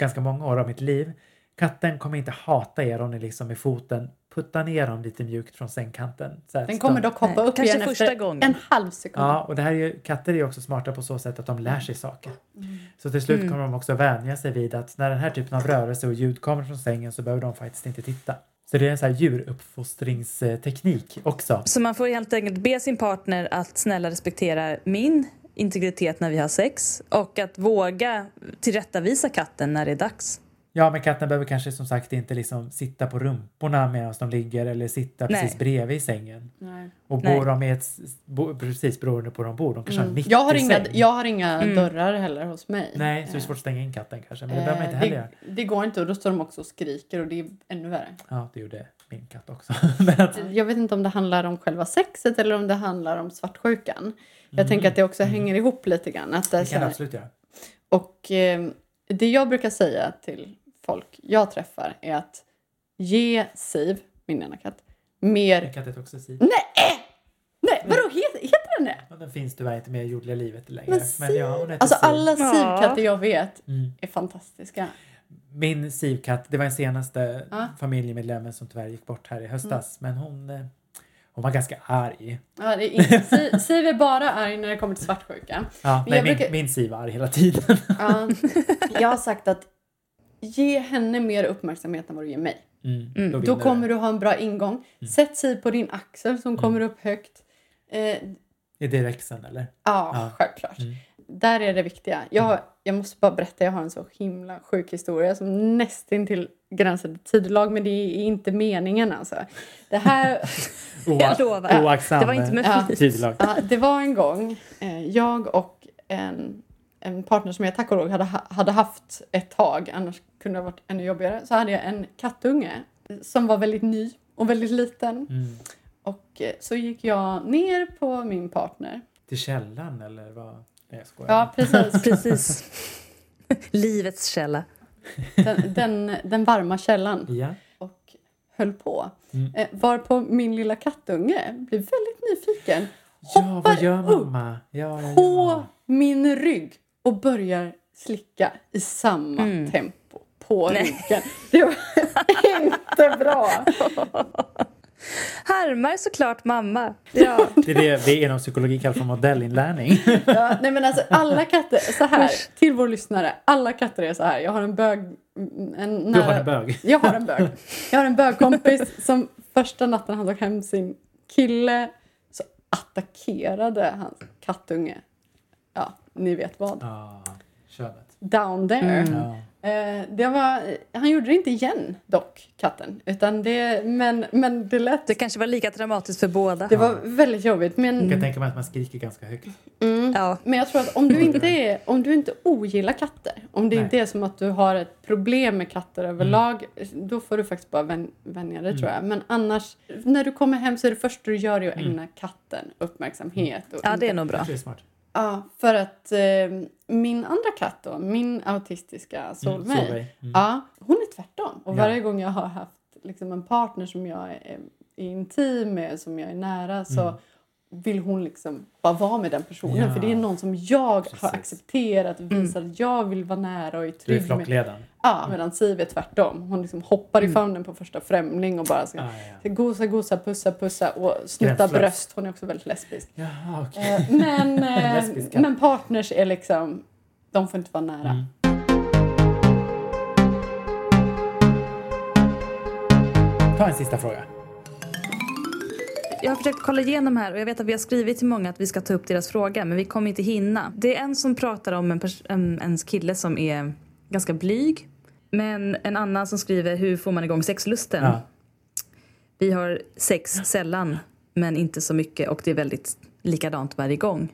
ganska många år av mitt liv, katten kommer inte hata er om ni liksom med foten puttar ner dem lite mjukt från sängkanten. Så Den så kommer de- dock hoppa Nej, upp igen första efter gången. en halv sekund. Ja, och det här är ju, katter är ju också smarta på så sätt att de lär sig saker. Mm. Så till slut Mm. kommer de också vänja sig vid att när den här typen av rörelse och ljud kommer från sängen så behöver de faktiskt inte titta. Så det är en sån här djuruppfostringsteknik också. Så man får helt enkelt be sin partner att snälla respektera min integritet när vi har sex och att våga tillrättavisa katten när det är dags. Ja, men katten behöver kanske som sagt inte liksom sitta på rumporna medan de ligger eller sitta Nej. precis bredvid i sängen. Nej. Och Nej. bor de i ett, bo, precis beroende på hur de bor, de kanske har Mm. mitt Jag har i inga, säng. jag har inga Mm. dörrar heller hos mig. Nej, så det är Eh, svårt att stänga in katten kanske, men det behöver man inte eh, heller göra. det, det går inte och då står de också och skriker och det är ännu värre. Ja, det gjorde min katt också. Jag vet inte om det handlar om själva sexet eller om det handlar om svartsjukan. Jag Mm. tänker att det också Mm. hänger ihop lite grann. Att det det kan det här, absolut göra. och eh, det jag brukar säga till folk jag träffar är att ge Siv, min ena katt, Min mer... katt heter också Siv. Nej! Nej, vadå heter, heter den det? Ja, den finns tyvärr inte med i jordliga livet längre. Men Men, ja, hon heter Alltså Siv. alla. Siv-katter jag vet Mm. är fantastiska. Min Siv-katt, det var den senaste Ja. familjemedlemmen som tyvärr gick bort här i höstas. Men hon, eh, hon var ganska arg. Ja, det är inte, Siv är bara arg när det kommer till svartsjuka. Ja, Men nej, min, brukar- min Siv var arg hela tiden. Ja, jag har sagt att ge henne mer uppmärksamhet än vad du ger mig. Mm, Mm. Då kommer du. ha en bra ingång. Sätt Siv på din axel som kommer upp högt. Eh, Är det växeln eller? ja, Ja. självklart. Mm. Där är det viktiga. Jag, har- jag måste bara berätta, jag har en så himla sjuk historia som nästintill gränsar till tidelag, men det är inte meningen alltså. Det här... Jag lovar. Oaktsam Det var inte med Ja. tidelag. Ja, det var en gång eh, jag och en, en partner som jag tack och lov hade, ha- hade haft ett tag, annars kunde ha varit ännu jobbigare, så hade jag en kattunge som var väldigt ny och väldigt liten. Mm. Och eh, så gick jag ner på min partner. Till källan eller vad? Nej, jag skojar. Ja, precis. Precis. Livets källa. Den, den, den varma källan. Ja. Och höll på. Mm. Eh, varpå min lilla kattunge blev väldigt nyfiken ja, Hoppar vad gör upp mamma? Ja, ja, på ja. min rygg och börjar slicka i samma Mm. tempo på Nej. ryggen. Det var inte bra. Härmar såklart mamma. Ja. Det är det vi inom psykologi kallar för modellinlärning. Ja, nej men alltså alla katter, så här, till vår lyssnare, alla katter är så här. Jag har en bög... En Du har en bög. Jag har en bög. Jag har en bögkompis som första natten han tog hem sin kille så attackerade hans kattunge. Ja, ni vet vad. Ja, könet. Down there. Mm. Ja. Eh, det var, han gjorde det inte igen dock, katten. Utan det, men, men det lät... Det kanske var lika dramatiskt för båda. Det var väldigt jobbigt. Men, Jag kan tänka mig att man skriker ganska högt. mm, Ja. men jag tror att om du inte, är, om du inte ogillar katter, om det Nej. inte är som att du har ett problem med katter överlag, då får du faktiskt bara vän, vänja dig tror jag. Men annars, när du kommer hem så är det första du gör är att ägna katten uppmärksamhet. Och ja, det är inte- nog bra. Det är smart. Ja, för att eh, min andra katt då, min autistiska Solveig, Solveig. Mm. ja, hon är tvärtom. Och Ja. varje gång jag har haft liksom, en partner som jag är, är intim med, som jag är nära, så Mm. Vill hon liksom bara vara med den personen. Ja. För det är någon som jag Precis. har accepterat och visar att jag vill vara nära och är Du är trygg med. Ja, medan Siv är tvärtom. Hon liksom hoppar i famnen på första främling och bara ska Ah, ja. gosa, gosa, pussa, pussa och snutta bröst. Hon är också väldigt lesbisk. Jaha, okej. Eh, Men, eh, men partners är liksom, de får inte vara nära. Mm. Ta en sista fråga. Jag har försökt kolla igenom här och jag vet att vi har skrivit till många att vi ska ta upp deras fråga men vi kommer inte hinna. Det är en som pratar om en, en ens kille som är ganska blyg. Men en annan som skriver hur får man igång sexlusten? Ja. Vi har sex sällan men inte så mycket och det är väldigt likadant varje gång.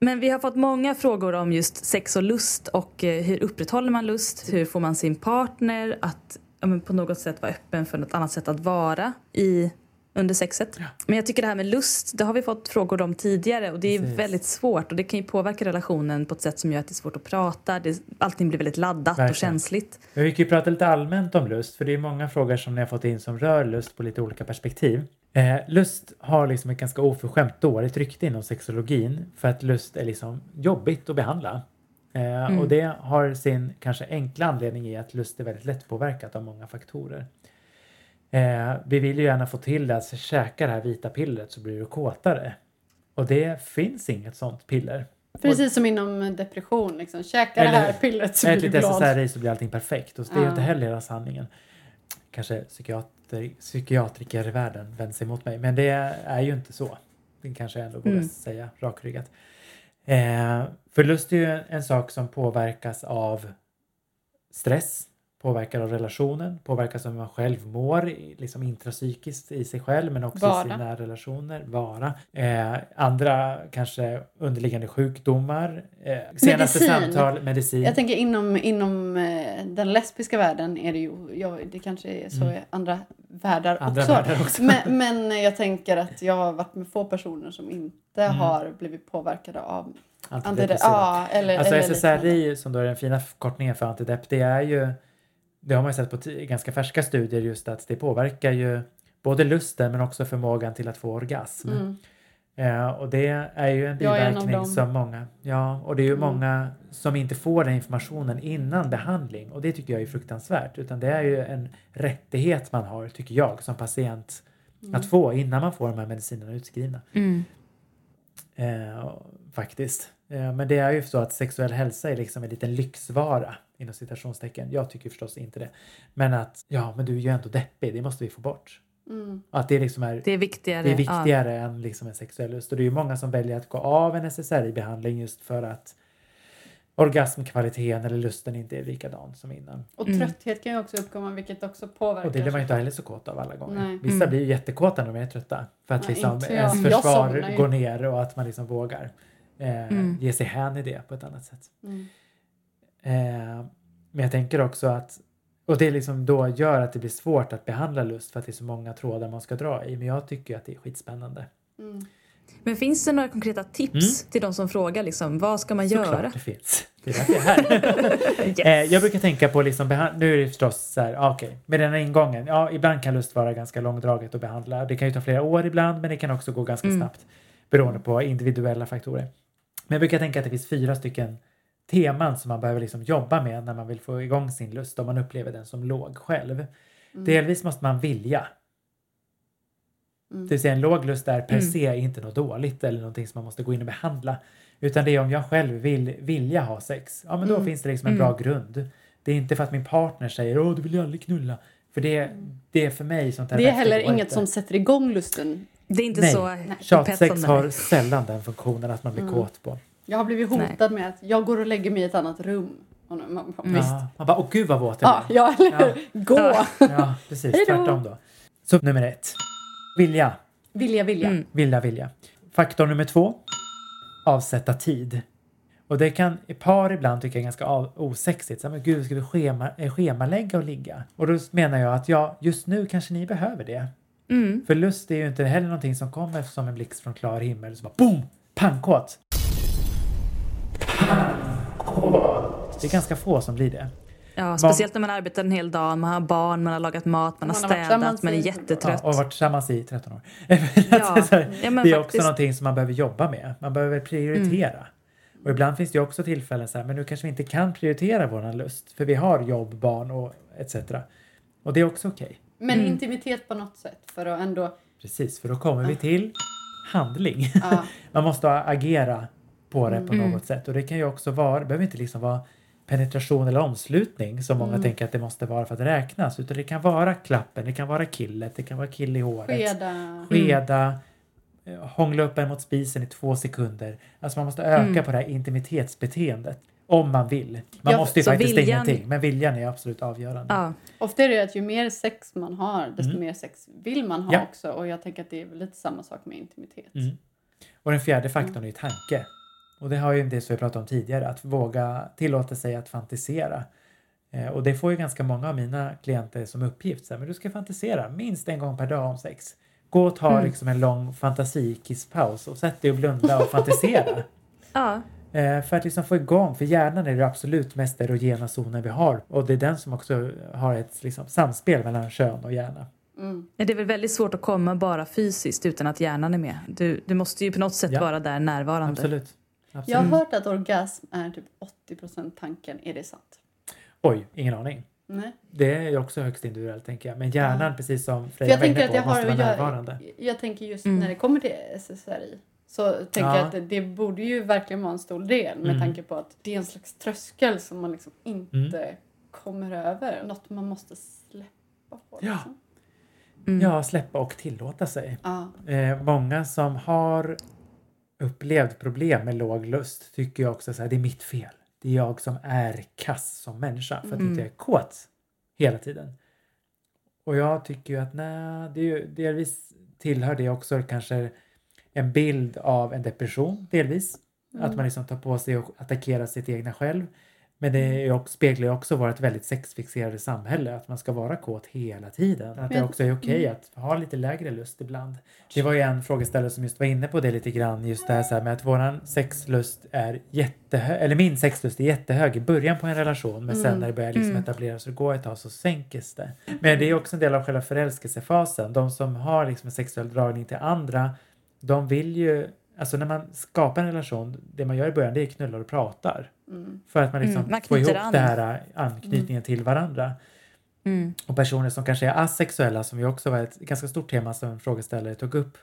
Men vi har fått många frågor om just sex och lust och eh, hur upprätthåller man lust? Hur får man sin partner att ja, men på något sätt vara öppen för något annat sätt att vara i under sexet. Men jag tycker det här med lust, det har vi fått frågor om tidigare och det är Precis. väldigt svårt och det kan ju påverka relationen på ett sätt som gör att det är svårt att prata. Det, allting blir väldigt laddat Verkligen. och känsligt. Men vi kan ju prata lite allmänt om lust, för det är många frågor som ni har fått in som rör lust på lite olika perspektiv. Eh, lust har liksom ett ganska oförskämt dåligt rykte inom sexologin för att lust är liksom jobbigt att behandla. Eh, Och det har sin kanske enkla anledning i att lust är väldigt lättpåverkat av många faktorer. Eh, vi vill ju gärna få till det att käka det här vita pillret så blir du kåtare. Och det finns inget sånt piller. Precis som inom depression. Liksom. Käka Eller det här pillret så blir du lite glad. SSRI så blir allting perfekt. Och det är ju inte heller hela sanningen. Kanske psykiater, psykiatriker i världen vänder sig mot mig. Men det är ju inte så. Det kanske jag ändå vågar Mm. säga rakryggat. Eh, för lust är ju en, en sak som påverkas av stress, påverkar av relationen, påverkas av hur man själv mår, liksom intrapsykiskt i sig själv men också Vara. i sina relationer, vara. Eh, andra kanske underliggande sjukdomar. Eh, senaste Medicin. samtal, medicin. Jag tänker inom, inom eh, den lesbiska världen är det ju, ja, det kanske är så i andra världar Mm. Andra också. världar också. Men, men jag tänker att jag har varit med få personer som inte Mm. har blivit påverkade av antidepressiva. Ja, eller, Alltså eller. SSRI som då är den fina förkortningen för antidepp, det är ju, det har man ju sett på ganska färska studier just att det påverkar ju både lusten men också förmågan till att få orgasm. Mm. Eh, och det är ju en biverkning som många, ja och det är ju Mm. många som inte får den informationen innan behandling och det tycker jag är fruktansvärt utan det är ju en rättighet man har tycker jag som patient Mm. att få innan man får de här medicinerna utskrivna. Mm. Eh, faktiskt. Eh, men det är ju så att sexuell hälsa är liksom en liten lyxvara inom citationstecken. Jag tycker förstås inte det. Men att ja, men du är ju ändå deppig, det måste vi få bort. Mm. Att det liksom är, Det är viktigare. det är Ja. viktigare än liksom en sexuell lust. Och det är ju många som väljer att gå av en SSRI-behandling just för att orgasmkvaliteten eller lusten inte är likadan som innan. Och Mm. trötthet kan ju också uppkomma vilket också påverkar. Och det blir man ju inte heller så kåt av alla gånger. Nej. Vissa Mm. blir ju jättekåta när de är trötta. För att Nej, liksom ens. Jag försvar går ner och att man liksom vågar eh, Mm. ge sig hän i det på ett annat sätt. Mm. Eh, men jag tänker också att och det liksom då gör att det blir svårt att behandla lust för att det är så många trådar man ska dra i. Men jag tycker att det är skitspännande. Mm. Men finns det några konkreta tips till de som frågar? Liksom, vad ska man Såklart göra? det finns. Det är därför jag är här. Yes. Eh, jag brukar tänka på liksom nu är det förstås så här, ah, okej, med den här ingången, ja ibland kan lust vara ganska långdraget att behandla. Det kan ju ta flera år ibland men det kan också gå ganska Mm. snabbt beroende på individuella faktorer. Men jag brukar tänka att det finns fyra stycken teman som man behöver liksom jobba med när man vill få igång sin lust om man upplever den som låg själv. Mm. Delvis måste man vilja. Det vill säga en låg lust är per se inte något dåligt eller någonting som man måste gå in och behandla. Utan det är om jag själv vill vilja ha sex. Ja men då finns det liksom en bra grund. Det är inte för att min partner säger åh du vill ju aldrig knulla. För det, det är för mig sånt här Det är heller inget inte. som sätter igång lusten. Det är inte Nej. så Tjatsex upphetsande. har sällan den funktionen att man blir kåt på. Jag har blivit hotad med att jag går och lägger mig i ett annat rum. Och nu, man, bara, Visst. Ja, man bara åh gud vad våt jag Ja, blev. ja, eller hur? Gå! Ja. Ja, precis. Hej då. Tvärtom då. Så nummer ett. Vilja. Vilja, vilja. Mm. Vilja, vilja. Faktor nummer två. Avsätta tid. Och det kan i par ibland tycka är ganska osexigt. Så men gud, ska vi schema, eh, schemalägga och ligga? Och då menar jag att ja, just nu kanske ni behöver det. Mm. För lust är ju inte heller någonting som kommer som en blixt från klar himmel. Så bara boom! Pangkåt! Det är ganska få som blir det. Ja, speciellt när man arbetar en hel dag, man har barn, man har lagat mat, man har Man har städat, man är i- jättetrött. Ja, och varit tillsammans i 13 år. Ja. Så här, Ja, men det är också faktiskt. någonting som man behöver jobba med. Man behöver prioritera. Mm. Och ibland finns det också tillfällen så här, men nu kanske vi inte kan prioritera våran lust. För vi har jobb, barn och etc. Och det är också okej. Men Mm. intimitet på något sätt för att ändå... Precis, för då kommer vi till handling. Ja. Man måste agera på det på Mm. något sätt. Och det kan ju också vara, det behöver inte liksom vara penetration eller omslutning som många Mm. tänker att det måste vara för att räknas. Utan det kan vara klappen, det kan vara killet, det kan vara kill i håret. Skeda. skeda, eh, hångla upp en mot spisen i två sekunder. Alltså man måste öka Mm. på det här intimitetsbeteendet. Om man vill. Man Ja, måste ju faktiskt viljan- ingenting. Men viljan är absolut avgörande. Ja. Ofta är det att ju mer sex man har, desto Mm. mer sex vill man ha Ja. också. Och jag tänker att det är lite samma sak med intimitet. Mm. Och den fjärde faktorn är ju tanke. Och det har ju det som vi pratade om tidigare, att våga tillåta sig att fantisera. Eh, och det får ju ganska många av mina klienter som uppgift. Så här, men du ska fantisera minst en gång per dag om sex. Gå och ta Mm. liksom en lång fantasikisspaus och sätt dig och blunda och fantisera. ja. Eh, för att liksom få igång, för hjärnan är det absolut mest erogena zonen vi har och det är den som också har ett liksom, samspel mellan kön och hjärna. Mm. Det är väl väldigt svårt att komma bara fysiskt utan att hjärnan är med. Du, du måste ju på något sätt Ja. vara där närvarande. Absolut. Jag absolut. har hört att orgasm är typ 80% tanken. Är det sant? Oj, ingen aning. Nej. Det är också högst individuellt tänker jag. Men hjärnan, Ja. precis som Freja jag var inne tänker på, att jag måste har... vara Jag, närvarande. jag tänker just Mm. när det kommer till SSRI. Så tänker Ja. jag att det borde ju verkligen vara en stor del med Mm. tanke på att det är en slags tröskel som man liksom inte kommer över. Något man måste släppa på. Ja. Liksom. Mm. Ja, släppa och tillåta sig. Ja. Eh, många som har upplevt problem med låg lust tycker ju också så här, det är mitt fel. Det är jag som är kass som människa för att Mm. inte jag är kåt hela tiden. Och jag tycker ju att nej, det är ju delvis tillhör det också kanske en bild av en depression delvis. Att man liksom tar på sig och attackerar sitt egna själv. Men det är ju också, speglar ju också vårt väldigt sexfixerade samhälle, att man ska vara kåt hela tiden. Att det också är okej mm. att ha lite lägre lust ibland. Det var ju en frågeställare som just var inne på det lite grann, just det här, så här med att våran sexlust är jättehög, eller min sexlust är jättehög i början på en relation, men sen Mm. när det börjar liksom Mm. etableras och gå ett tag så sänks det. Men det är också en del av själva förälskelsefasen. De som har liksom en sexuell dragning till andra, de vill ju Alltså när man skapar en relation, det man gör i början det är knullar och pratar. Mm. För att man liksom Mm, man får ihop an. det här anknytningen till varandra. Mm. Och personer som kanske är asexuella, som ju också var ett ganska stort tema som en frågeställare tog upp,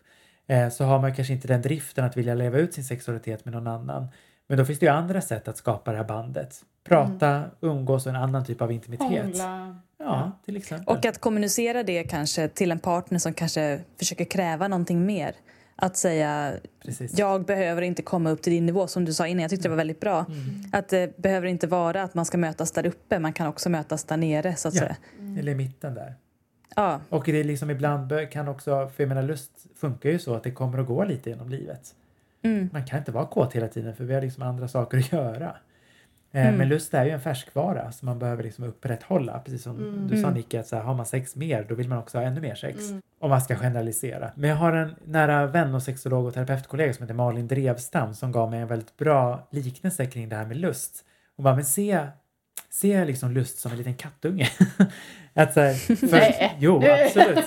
eh, så har man kanske inte den driften att vilja leva ut sin sexualitet med någon annan. Men då finns det ju andra sätt att skapa det här bandet. Prata, umgås och en annan typ av intimitet. Ja, till exempel. Och att kommunicera det kanske till en partner som kanske försöker kräva någonting mer. Att säga, Precis. jag behöver inte komma upp till din nivå som du sa innan. Jag tyckte det var väldigt bra. Mm. Att det behöver inte vara att man ska mötas där uppe. Man kan också mötas där nere så att Ja. säga. Eller i mitten där. Ja, Och det är liksom ibland kan också, för jag menar lust funkar ju så att det kommer att gå lite genom livet. mm. Man kan inte vara kåt hela tiden för vi har liksom andra saker att göra. Eh, Mm. Men lust är ju en färskvara som man behöver liksom upprätthålla. Precis som Mm. du sa Mm. Nicky, att så här, har man sex mer då vill man också ha ännu mer sex. Mm. Om man ska generalisera. Men jag har en nära vän och sexolog och terapeutkollega som heter Malin Drevstam som gav mig en väldigt bra liknelse kring det här med lust. Hon bara, men se, se liksom lust som en liten kattunge. att så här, för, Nej. Jo, absolut.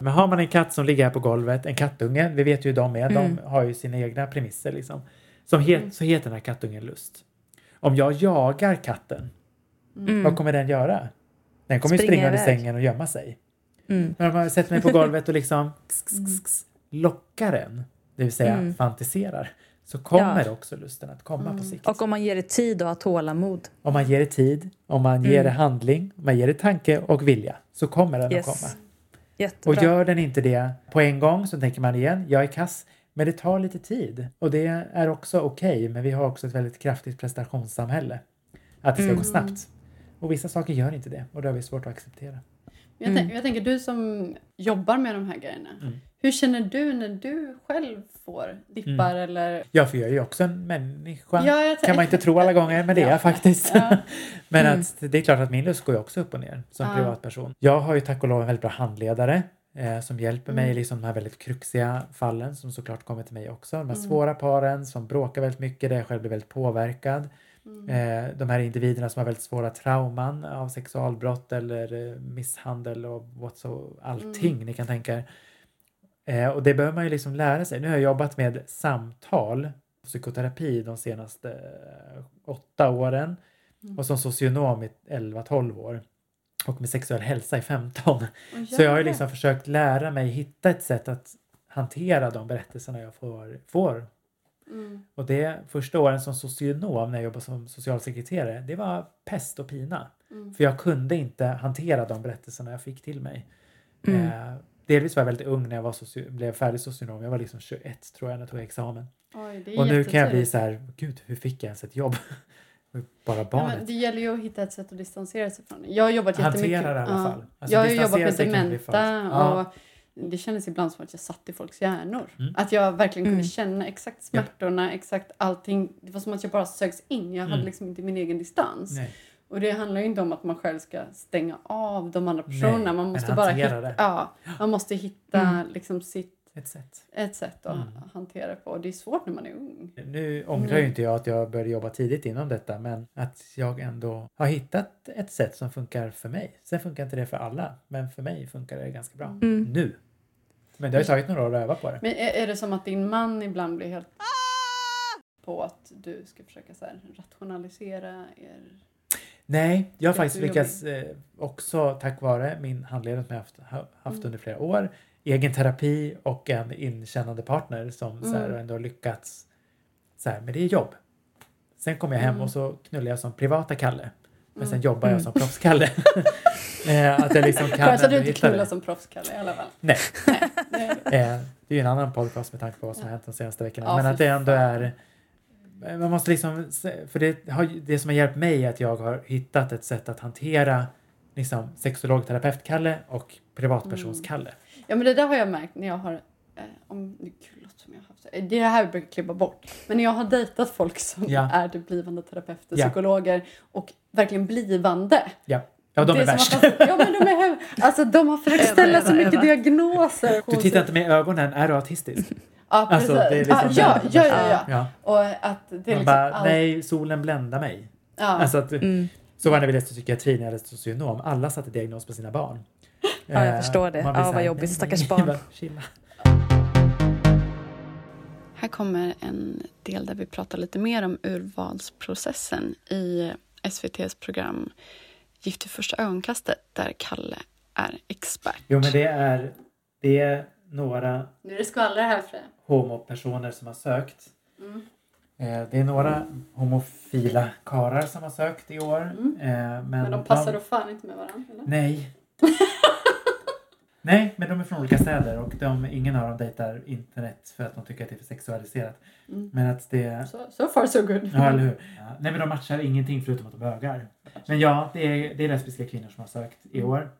Men har man en katt som ligger här på golvet, en kattunge, vi vet ju hur de är, Mm. de har ju sina egna premisser liksom. Som het, Så heter den här kattungen lust. Om jag jagar katten, Mm. vad kommer den göra? Den kommer Springa springa under sängen och gömma sig. Mm. När man sätter mig på golvet och liksom ks, ks, ks, lockar en, det vill säga Mm. fantiserar, så kommer Ja. också lusten att komma på sikt. Och om man ger det tid och har tålamod. Om man ger det tid, om man ger Mm. det handling, om man ger det tanke och vilja, så kommer den Yes. att komma. Jättebra. Och gör den inte det på en gång så tänker man igen, jag är kass. Men det tar lite tid och det är också okej. men vi har också ett väldigt kraftigt prestationssamhälle. Att det ska Mm. gå snabbt. Och vissa saker gör inte det och det har vi svårt att acceptera. Jag, Mm. tänk, jag tänker du som jobbar med de här grejerna. Mm. Hur känner du när du själv får dippar eller? Ja, för jag är ju också en människa. Ja, jag kan man inte tro alla gånger, men det är Ja. jag faktiskt. Ja. men Mm. att det är klart att min lust går ju också upp och ner som Ja. privatperson. Jag har ju tack och lov en väldigt bra handledare eh, som hjälper mig i Mm. liksom de här väldigt kruxiga fallen som såklart kommer till mig också. De här Mm. svåra paren som bråkar väldigt mycket där jag själv blir väldigt påverkad. Mm. Eh, de här individerna som har väldigt svåra trauman av sexualbrott eller eh, misshandel och what so, allting Mm. ni kan tänka er. Eh, och det behöver man ju liksom lära sig. Nu har jag jobbat med samtal, psykoterapi de senaste eh, åtta åren Mm. och som socionom i 11-12 år och med sexuell hälsa i 15. Åh, Så jag har liksom försökt lära mig hitta ett sätt att hantera de berättelserna jag får, får Mm. och det första åren som socionom när jag jobbade som socialsekreterare, det var pest och pina. Mm. För jag kunde inte hantera de berättelserna jag fick till mig. Mm. Eh, delvis var jag väldigt ung när jag var soci- blev färdig socionom. Jag var liksom 21 tror jag när jag tog examen. Oj, det är Och nu kan jag bli så här, gud hur fick jag ens ett jobb? Bara Ja, barnet. men det gäller ju att hitta ett sätt att distansera sig från det. Jag har jobbat Hantera jättemycket. det i alla ja. fall. Alltså, jag har jobbat med dementa. Ja. och det kändes ibland som att jag satt i folks hjärnor. Mm. Att jag verkligen kunde Mm. känna exakt smärtorna, exakt allting. Det var som att jag bara sögs in. Jag hade Mm. liksom inte min egen distans. Nej. Och det handlar ju inte om att man själv ska stänga av de andra Nej, personerna. Man men måste bara hantera hitta, det. ja, man måste hitta Mm. liksom sitt, Ett sätt. ett sätt att Mm. hantera det på. Och det är svårt när man är ung. Nu ångrar Mm. ju inte jag att jag började jobba tidigt inom detta men att jag ändå har hittat ett sätt som funkar för mig. Sen funkar inte det för alla men för mig funkar det ganska bra. Mm. Nu. Men det har ju tagit några år att öva på det. Men är, är det som att din man ibland blir helt på att du ska försöka så här, rationalisera er? Nej, jag har faktiskt lyckats eh, också tack vare min handledare som jag haft, ha- haft Mm. under flera år, egen terapi och en inkännande partner som så här, Mm. har ändå lyckats. Så här, men det är jobb. Sen kommer jag hem Mm. och så knullar jag som privata Kalle. Men sen Mm. jobbar jag Mm. som proffskalle. eh, att jag liksom kan Skönt att du inte knullar det. som proffskalle i alla fall. Nej. Det, Eh, det är ju en annan podcast med tanke på vad som har hänt de senaste veckorna. Ja, men att det ändå är man måste liksom, för det, har, det som har hjälpt mig är att jag har hittat ett sätt att hantera liksom sexolog-terapeut-Kalle och privatpersons-Kalle. Ja men det där har jag märkt när jag har eh, om är låter som jag har haft det. Det här brukar jag klippa bort. Men när jag har dejtat folk som Ja. är typ blivande terapeuter, Ja. psykologer och verkligen blivande. Ja, ja de är som värst. att de- Ja men de är Alltså de har försökt ställa så mycket Eva. diagnoser. Du tittar inte med ögonen, är du autistisk? Ja precis. Alltså, det är liksom ja, ja, ja, ja, ja. Ja. Och att det är Man liksom bara, allt- nej, solen bländar mig. Ja. Alltså att, Mm. Så var det när vi läste psykiatri, när jag läste socionom. Alla satte diagnos på sina barn. Ja, jag Eh, förstår det. Ja, vad här, jobbigt. Stackars barn. Här kommer en del där vi pratar lite mer om urvalsprocessen i SVTs program Gift vid första ögonkastet där Kalle är expert. Jo, men det är, det är några Nu är det skvaller här Freja. homopersoner som har sökt. Mm. Eh, det är några homofila karar som har sökt i år. Mm. Eh, men, Men de passar då fan inte med varandra eller? Nej. Nej, men de är från olika städer och de, ingen av dem dejtar internet för att de tycker att det är för sexualiserat. Mm. Men att det... So, so far so good. Ja, eller hur? Ja, nej, men de matchar ingenting förutom att de bögar. Men ja, det är, det är lesbiska kvinnor som har sökt i år.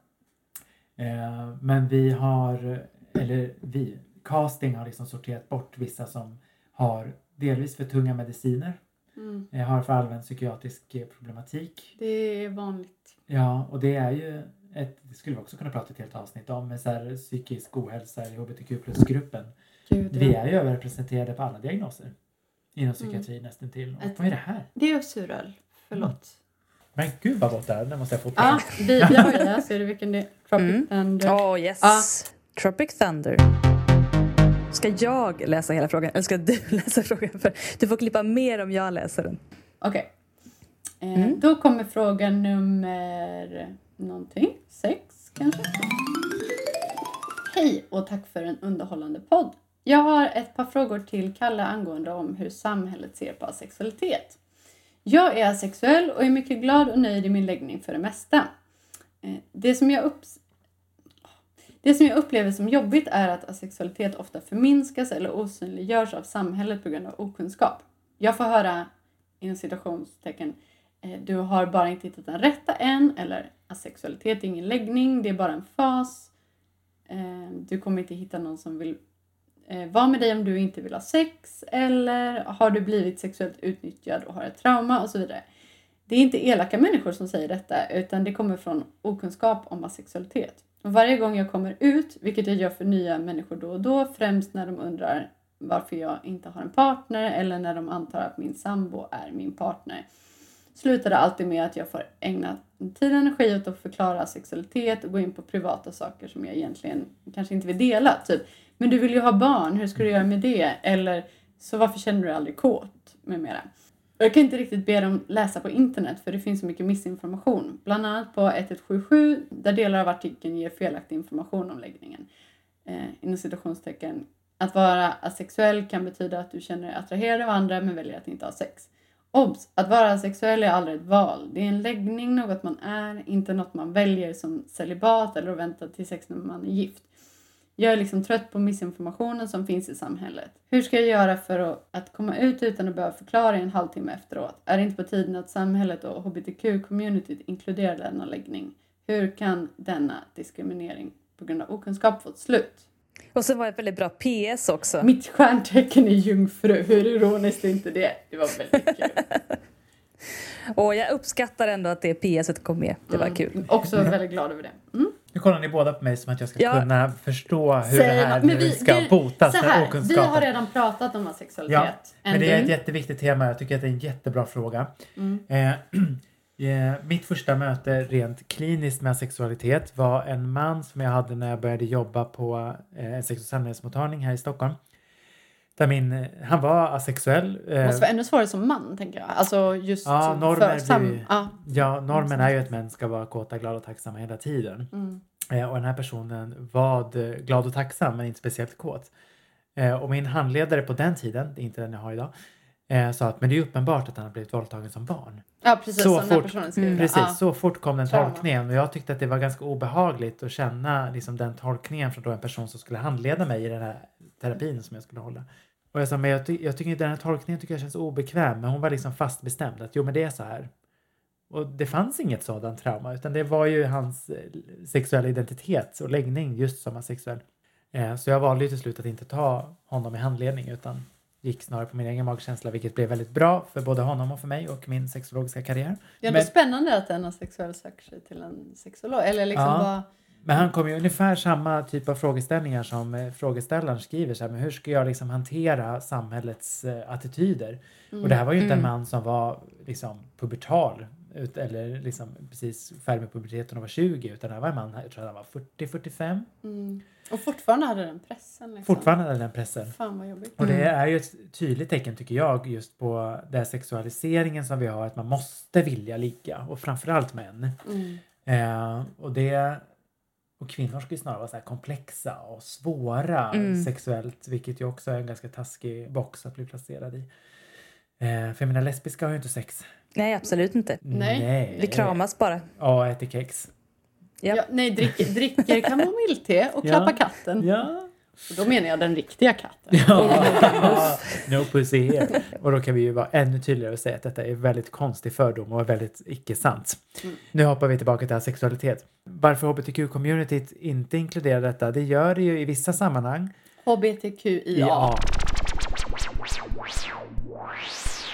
Eh, men vi har, eller vi, casting har liksom sorterat bort vissa som har delvis för tunga mediciner, Mm. eh, har för allmän psykiatrisk problematik. Det är vanligt. Ja, och det är ju ett, det skulle vi också kunna prata ett helt avsnitt om, med så här psykisk ohälsa i hbtq plus-gruppen. Vi är ju överrepresenterade på alla diagnoser inom psykiatri nästan till. Ett- Vad är det här? Det är suröl. Förlåt. Men gud vad gott det är, det måste jag få Ja, vi, jag har ju det. Ser du vilken det är? Tropic Mm. Thunder. Oh yes. Ja. Tropic Thunder. Ska jag läsa hela frågan eller ska du läsa frågan? För du får klippa mer om jag läser den. Okej. Eh, Mm. Då kommer fråga nummer någonting. Sex kanske? Hej och tack för en underhållande podd. Jag har ett par frågor till Kalle angående om hur samhället ser på asexualitet. Jag är asexuell och är mycket glad och nöjd i min läggning för det mesta. Eh, det som jag, upp... det som jag upplever som jobbigt är att asexualitet ofta förminskas eller osynliggörs av samhället på grund av okunskap. Jag får höra, inom citationstecken, Eh, du har bara inte hittat den rätta än eller asexualitet är ingen läggning, det är bara en fas. Eh, du kommer inte hitta någon som vill eh, vara med dig om du inte vill ha sex eller har du blivit sexuellt utnyttjad och har ett trauma och så vidare. Det är inte elaka människor som säger detta utan det kommer från okunskap om asexualitet. Och varje gång jag kommer ut, vilket jag gör för nya människor då och då, främst när de undrar varför jag inte har en partner eller när de antar att min sambo är min partner, slutar det alltid med att jag får ägna tid och energi åt att förklara sexualitet och gå in på privata saker som jag egentligen kanske inte vill dela. Typ, men du vill ju ha barn, hur ska du göra med det? Eller, så varför känner du dig aldrig kåt? Med mera. Och Jag kan inte riktigt be dem läsa på internet för det finns så mycket missinformation. Bland annat på 1177 där delar av artikeln ger felaktig information om läggningen. Eh, inom citationstecken. Att vara asexuell kan betyda att du känner dig attraherad av andra men väljer att inte ha sex. Obs! Att vara sexuell är aldrig ett val. Det är en läggning, något man är, inte något man väljer som celibat eller att vänta till sex när man är gift. Jag är liksom trött på missinformationen som finns i samhället. Hur ska jag göra för att, att komma ut utan att behöva förklara i en halvtimme efteråt? Är det inte på tiden att samhället och hbtq-communityt inkluderar denna läggning? Hur kan denna diskriminering på grund av okunskap få ett slut? Och så var det ett väldigt bra PS också. Mitt stjärntecken är jungfru. Hur ironiskt är inte det? Det var väldigt kul. Och jag uppskattar ändå att det PS kom med. Det var Mm. kul. Också väldigt glad över det. Mm. Nu kollar ni båda på mig som att jag ska Ja. kunna förstå hur Säg det här vi- ska vi- botas Så här, vi har redan pratat om asexualitet. Ja, Men det är ett jätteviktigt tema. Jag tycker att det är en jättebra fråga. Mm. Eh, mitt första möte rent kliniskt med sexualitet var en man som jag hade när jag började jobba på eh, en sex och samlevnadsmottagning här i Stockholm. Där min, eh, han var asexuell. Det Eh, måste vara ännu svårare som man, tänker jag. Alltså just Ja, för normer sam- blir ja. ja, normen är ju att män ska vara kåta, glada och tacksamma hela tiden. Mm. Eh, och den här personen var eh, glad och tacksam men inte speciellt kåt. Eh, och min handledare på den tiden, inte den jag har idag, eh, sa att men det är uppenbart att han har blivit våldtagen som barn. Ja, precis. Så som den här fort-. Mm. Precis, Ja. så fort kom den tolkningen och jag tyckte att det var ganska obehagligt att känna liksom, den tolkningen från då en person som skulle handleda mig i den här terapin som jag skulle hålla. Och jag sa, men jag, ty- jag tycker den här tolkningen tycker jag känns obekväm, men hon var liksom fast bestämd att jo men det är så här. Och det fanns inget sådant trauma utan det var ju hans eh, sexuella identitet och läggning just som asexuell. Eh, så jag valde ju till slut att inte ta honom i handledning utan gick snarare på min egen magkänsla vilket blev väldigt bra för både honom och för mig och min sexologiska karriär. Det är ändå Men- spännande att en asexuell söker sig till en sexolog. Eller liksom Ja. bara... Men han kom ju ungefär samma typ av frågeställningar som eh, frågeställaren skriver så här, men hur ska jag liksom hantera samhällets eh, attityder? Och det här var ju inte en Mm. man som var liksom pubertal ut, eller liksom precis färdig med puberteten och var 20 utan här var en man, jag tror han var 40-45. Mm. Och fortfarande hade den pressen. Liksom. Fortfarande hade den pressen. Fan vad jobbigt. Och det Mm. är ju ett tydligt tecken tycker jag just på den sexualiseringen som vi har, att man måste vilja ligga och framförallt män. Mm. Eh, och det och kvinnor ska ju snarare vara så här komplexa och svåra Mm. sexuellt, vilket ju också är en ganska taskig box att bli placerad i. Eh, för jag menar, lesbiska har ju inte sex. Nej, absolut inte. Nej. Vi kramas bara. Ja, äter kex. Ja. Ja, nej, dricker, dricker kamomillte och Ja. klappar katten. Ja. Och då menar jag den riktiga katten. ja. no pussy here. Och då kan vi ju vara ännu tydligare och säga att detta är väldigt konstig fördom och väldigt icke-sant. Mm. Nu hoppar vi tillbaka till sexualitet. Varför hbtq-communityt inte inkluderar detta? Det gör det ju i vissa sammanhang. HBTQIA. Ja.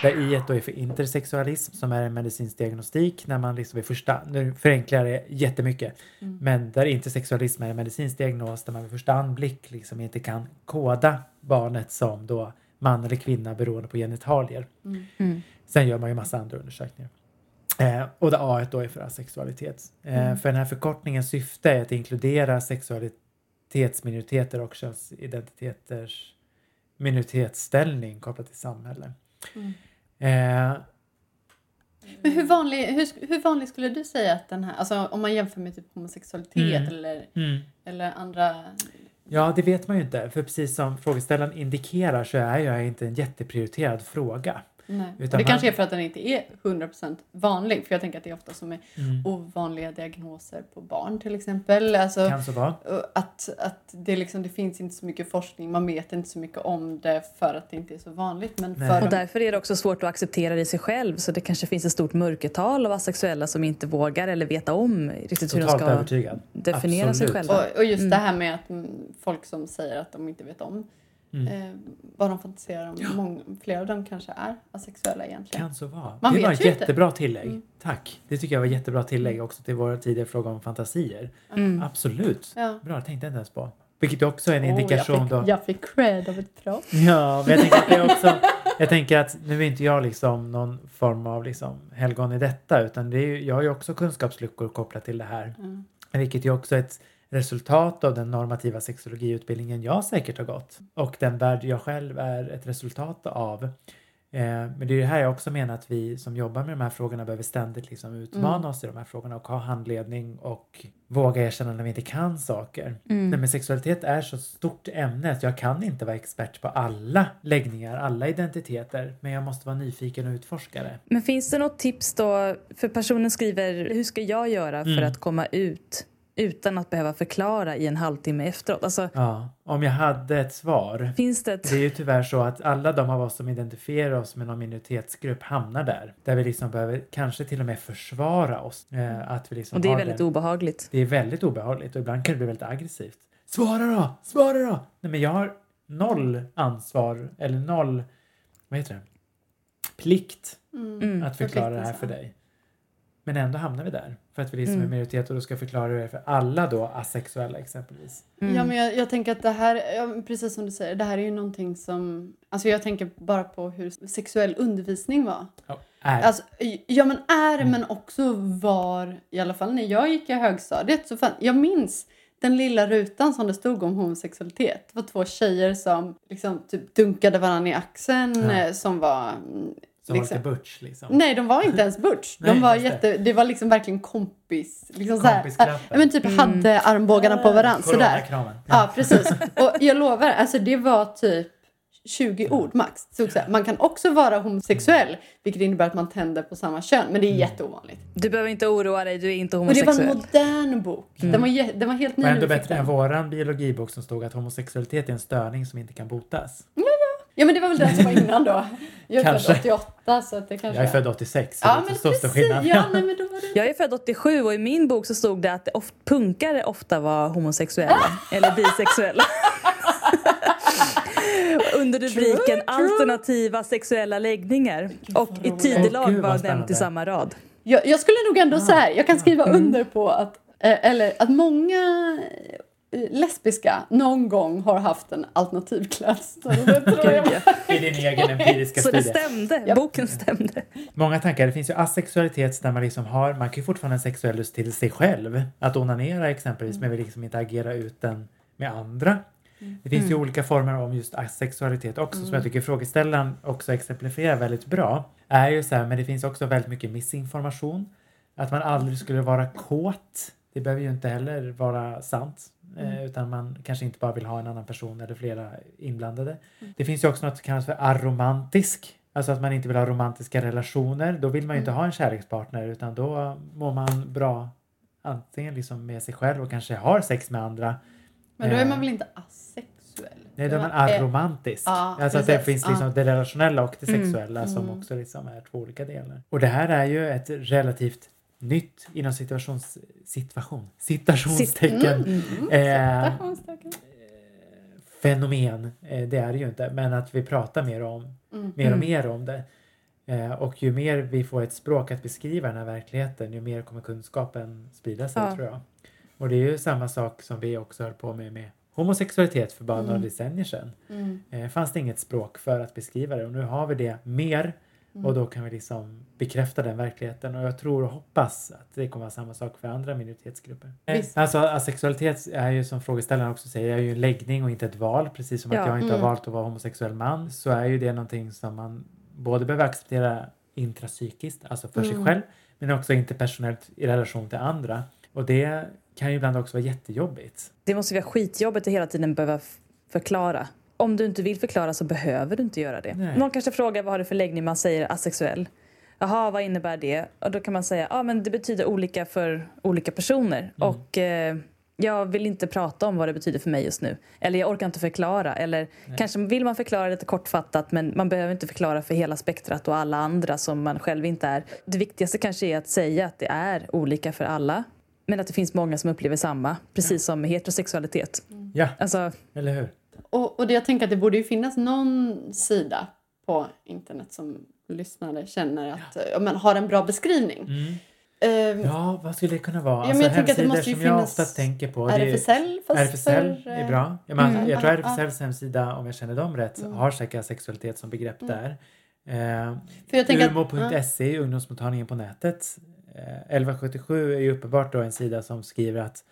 Där I då är för intersexualism som är en medicinsk diagnostik när man liksom vid första, nu förenklar jag det jättemycket, Mm. men där intersexualism är en medicinsk diagnos där man vid första anblick liksom inte kan koda barnet som då man eller kvinna beroende på genitalier. Mm. Mm. Sen gör man ju massa andra undersökningar. Eh, och det A då är för asexualitet. Eh, Mm. För den här förkortningens syfte är att inkludera sexualitetsminoriteter och könsidentiteters minoritetsställning kopplat till samhälle. Mm. Eh, Men hur vanlig, hur, hur vanlig skulle du säga att den här, alltså om man jämför med typ homosexualitet Mm. eller, mm. eller andra Ja, det vet man ju inte. För precis som frågeställaren indikerar så är jag inte en jätteprioriterad fråga. Nej. Utan det kanske är för att den inte är 100% vanlig. För jag tänker att det är ofta som är Mm. ovanliga diagnoser på barn till exempel. Alltså, Kan så vara. att, att det, liksom, det finns inte så mycket forskning, man vet inte så mycket om det för att det inte är så vanligt. Men Nej. för Och därför är det också svårt att acceptera det i sig själv så det kanske finns ett stort mörkertal av asexuella som inte vågar eller veta om riktigt hur de ska övertygad. definiera sig Absolut. själva. och, och just Mm. det här med att folk som säger att de inte vet om Mm. eh, vad de fantiserar om. Många, flera av dem kanske är asexuella egentligen. Kan så vara. Man det var ett inte. jättebra tillägg. Mm. Tack. Det tycker jag var ett jättebra tillägg också till våra tidigare fråga om fantasier. Mm. Absolut. Ja. Bra, det tänkte jag inte ens på. Vilket också är en Åh, indikation jag då. fick, jag fick cred av ett proffs. Ja, men jag tänker att det också... Jag tänker att nu är inte jag liksom någon form av liksom helgon i detta utan det är, jag har ju också kunskapsluckor kopplat till det här. Mm. Vilket ju också är ett resultat av den normativa sexologiutbildningen jag säkert har gått. Och den värld jag själv är ett resultat av. Eh, men det är det här jag också menar att vi som jobbar med de här frågorna behöver ständigt liksom utmana Mm. oss i de här frågorna och ha handledning och våga erkänna när vi inte kan saker. Mm. Nej, men sexualitet är så stort ämne att jag kan inte vara expert på alla läggningar, alla identiteter. Men jag måste vara nyfiken och utforska det. Men finns det något tips då? För personen skriver, hur ska jag göra för Mm. att komma ut utan att behöva förklara i en halvtimme efteråt? Alltså, Ja, om jag hade ett svar. finns det ett... Det är ju tyvärr så att alla de av oss som identifierar oss med någon minoritetsgrupp hamnar där. Där vi liksom behöver kanske till och med försvara oss. Eh, att vi liksom Och det är väldigt den- obehagligt. Det är väldigt obehagligt och ibland kan det bli väldigt aggressivt. Svara då! Svara då! Nej men jag har noll ansvar eller noll, vad heter det? Plikt Mm. att förklara det här för dig. Men ändå hamnar vi där. För att vi liksom är Mm. minoritet och då ska förklara det för alla då asexuella exempelvis. Mm. Ja, men jag, jag tänker att det här, ja, precis som du säger, det här är ju någonting som... Alltså jag tänker bara på hur sexuell undervisning var. Ja, är. Alltså, ja men är, Mm. men också var, i alla fall när jag gick i högstadiet, så fan, jag minns den lilla rutan som det stod om homosexualitet. Det var två tjejer som liksom typ dunkade varandra i axeln Ja. eh, som var... mm, som liksom, var lite butch liksom. Nej, de var inte ens butch. De Nej, var just det. jätte, det var liksom verkligen kompis. Liksom så här, Kompisklappen. ja, men typ hade armbågarna på varandra sådär. Coronakramen. Ja, precis. Och jag lovar, alltså det var typ 20 ord max. Så man kan också vara homosexuell, vilket innebär att man tänder på samma kön, men det är Mm. jätteovanligt. Du behöver inte oroa dig, du är inte Och det var en homosexuell. modern bok. Den, var, den var helt ny när ändå bättre den. än våran biologibok som stod att homosexualitet är en störning som inte kan botas. Ja, men det var väl den som var innan då. Jag är Kanske. född 88, så att det kanske... Jag är född 86 så Ja, det är men inte så stor precis. skillnad. Ja, nej, men då var det... Jag är född 87 och i min bok så stod det att oft, punkare ofta var homosexuella eller bisexuella. Under rubriken alternativa sexuella läggningar. Och i tidelag vad var nämnt i samma rad. Jag, jag skulle nog ändå så här, jag kan skriva Mm. under på att, eh, eller att många lesbiska någon gång har haft en alternativklass. Så det tror jag. I din egen empiriska Så det studie. stämde, Japp. boken stämde. Många tankar. Det finns ju asexualitet där man liksom har, man kan ju fortfarande ha en sexuell lust till sig själv. Att onanera exempelvis men vill liksom inte agera ut den med andra. Det finns ju olika former om just asexualitet också som jag tycker frågeställaren också exemplifierar väldigt bra. Är ju så här, men det finns också väldigt mycket missinformation. Att man aldrig skulle vara kåt. Det behöver ju inte heller vara sant. Eh, utan man kanske inte bara vill ha en annan person eller flera inblandade. Det finns ju också något som kallas för aromantisk. Alltså att man inte vill ha romantiska relationer. Då vill man ju inte ha en kärlekspartner utan då mår man bra antingen liksom med sig själv och kanske har sex med andra. Men då är man Eh, väl inte asexuell? Nej, då är man Eh, aromantisk. ja, alltså att det finns liksom det relationella och det Mm. sexuella som Mm. också liksom är två olika delar. Och det här är ju ett relativt nytt inom situations, situation, citationstecken Mm. eh, Citationstecken. fenomen. Eh, det är det ju inte, men att vi pratar mer om Mm. mer och Mm. mer om det. Eh, och ju mer vi får ett språk att beskriva den här verkligheten, ju mer kommer kunskapen sprida sig Ja. tror jag. Och det är ju samma sak som vi också höll på med med homosexualitet för bara några Mm. decennier sedan. Mm. Eh, fanns det inget språk för att beskriva det och nu har vi det mer Mm. och då kan vi liksom bekräfta den verkligheten och jag tror och hoppas att det kommer vara samma sak för andra minoritetsgrupper. Eh, Visst. Alltså asexualitet är ju som frågeställaren också säger, är ju en läggning och inte ett val. Precis som Ja. att jag inte Mm. har valt att vara homosexuell man så är ju det någonting som man både behöver acceptera intrapsykiskt, alltså för sig Mm. själv, men också interpersonellt i relation till andra. Och det kan ju ibland också vara jättejobbigt. Det måste vara skitjobbigt att hela tiden behöva förklara. Om du inte vill förklara så behöver du inte göra det. Nej. Någon kanske frågar vad har du för läggning, man säger asexuell. Jaha, vad innebär det? Och då kan man säga, ja men det betyder olika för olika personer. Och eh, jag vill inte prata om vad det betyder för mig just nu. Eller jag orkar inte förklara. Eller kanske vill man förklara lite kortfattat men man behöver inte förklara för hela spektrat och alla andra som man själv inte är. Det viktigaste kanske är att säga att det är olika för alla. Men att det finns många som upplever samma, precis som med heterosexualitet. Ja, Alltså, eller hur? Och, och det jag tänker att det borde ju finnas någon sida på internet som lyssnare känner att ja. men, har en bra beskrivning. Mm. Ehm, Ja, vad skulle det kunna vara? Ja, men jag tänker att det hemsidor som jag ofta tänker på. RFSL fast RFSL för, är eh, bra. Ja, men Mm. Jag tror. RFSLs hemsida, om jag känner dem rätt, har säkert sexualitet som begrepp där. Eh, jag tänker att- Umo.se, ungdomsmottagningen på nätet. Eh, 1177 är ju uppenbart då en sida som skriver att eh,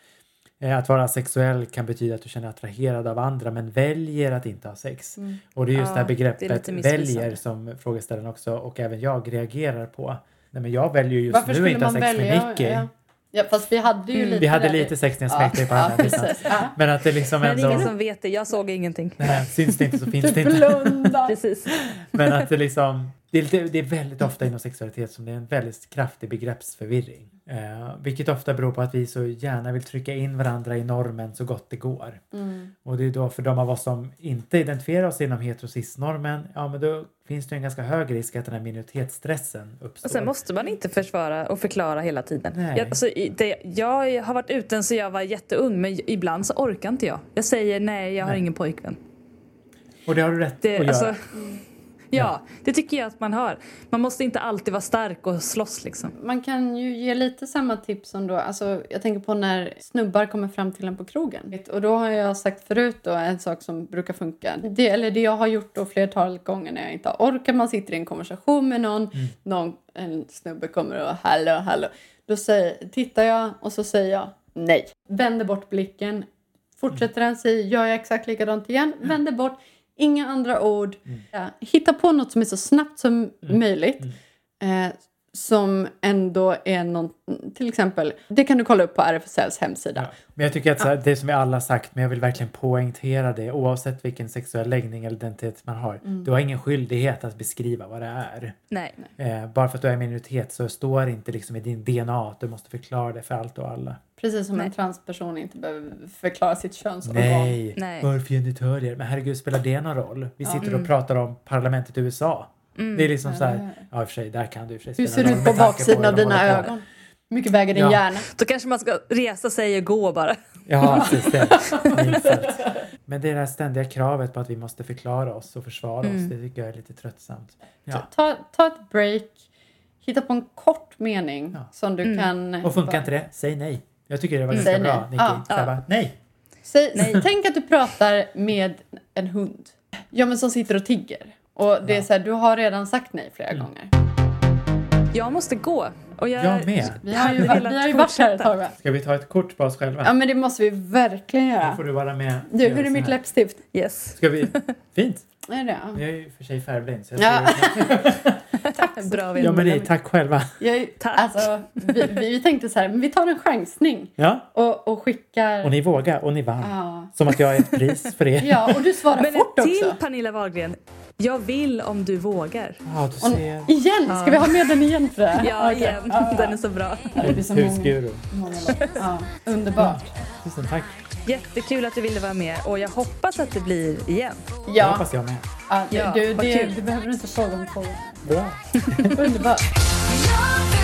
att vara sexuell kan betyda att du känner attraherad av andra men väljer att inte ha sex. Mm. Och det är just Ja, det här begreppet väljer som frågeställaren också och även jag reagerar på. Nej, men jag väljer ju just Varför nu inte ha sex välja? med Nicky. Ja. ja, fast vi hade ju Mm. lite Vi hade lite sex när jag Ja, smäckte dig på ja, handen. Ja. Men att det liksom men det är ändå... ingen som vet det. Jag såg ingenting. Nej, syns det inte så finns det inte. blundar. Precis. Men att det liksom, det är, lite, det är väldigt ofta inom sexualitet som det är en väldigt kraftig begreppsförvirring. Eh, vilket ofta beror på att vi så gärna vill trycka in varandra i normen så gott det går. Mm. Och det är då för de av oss som inte identifierar oss inom heterosis-normen, ja men då finns det en ganska hög risk att den här minoritetsstressen uppstår. Och sen måste man inte försvara och förklara hela tiden. Nej. Jag, alltså, det, jag har varit uten så jag var jätteung men ibland så orkar inte jag. Jag säger nej, jag har Nej. ingen pojkvän. Och det har du rätt Det, att alltså, göra. Ja, det tycker jag att man har. Man måste inte alltid vara stark och slåss liksom. Man kan ju ge lite samma tips som då, alltså jag tänker på när snubbar kommer fram till en på krogen. Och då har jag sagt förut då en sak som brukar funka. Det, eller det jag har gjort då flertal gånger när jag inte har orkat, man sitter i en konversation med någon, någon en snubbe kommer och hallå, hallå. Då säger, tittar jag och så säger jag nej. Vänder bort blicken, fortsätter den, säger gör jag exakt likadant igen, vänder bort, inga andra ord. Ja, hitta på något som är så snabbt som möjligt. Eh, som ändå är någon, till exempel, det kan du kolla upp på RFSLs hemsida. Ja. Men jag tycker att här, det som vi alla sagt, men jag vill verkligen poängtera det oavsett vilken sexuell läggning eller identitet man har. Mm. Du har ingen skyldighet att beskriva vad det är. Nej. Eh, bara för att du är minoritet så står det inte liksom i din DNA att du måste förklara det för allt och alla. Precis som Nej. en transperson inte behöver förklara sitt könsorgan. Nej, Nej. varför? Men herregud, spelar det någon roll? Vi sitter Mm. och pratar om parlamentet i USA. Det är liksom så här, ja i och för sig, där kan du i och för sig Hur ser roll ut på baksidan av dina ögon? Hur mycket väger din Ja. hjärna? Då kanske man ska resa sig och gå bara. Ja, precis det. Men det är det här ständiga kravet på att vi måste förklara oss och försvara Mm. oss. Det tycker jag är lite tröttsamt. Ja. Ta, ta ett break, hitta på en kort mening Ja. som du kan... Och funkar inte det, säg nej. Jag tycker det var Mm. ganska bra, nej. Nicky. Ja. Bara, nej. Säg, Tänk att du pratar med en hund. Ja, men som sitter och tigger. Och det är så här, du har redan sagt nej flera Mm. gånger. Jag måste gå. Och jag, Jag med. Vi har ju, vi har ju varit här ett tag va? Ska vi ta ett kort på oss själva? Ja men det måste vi verkligen Då göra. får du vara med. Du, hur är mitt läppstift? Yes. Ska vi? Fint. Är det? Jag är ju för sig färgblind. Så Ja. ser... Bra ja men nej, tack själva. Jag, är- Tack. Alltså, vi, vi tänkte så här, men vi tar en chansning Ja, och, och skickar... och ni vågar och ni vann. Ja. Som att jag är ett pris för er. ja, och du svarar Men fort en till också. Pernilla Wahlgren. Jag vill om du vågar. Ja, du Och, ser. igen! Ska vi ha med den igen för det? Ja, Okej. igen. Ja. Den är så bra. Ja, det blir så många, Husguru. många ja, Underbart. Tusen tack. Jättekul att du ville vara med och jag hoppas att det blir igen. Det Ja, hoppas jag med. ja, Ja, du, det, kul. du behöver inte fråga om två Bra. Underbart.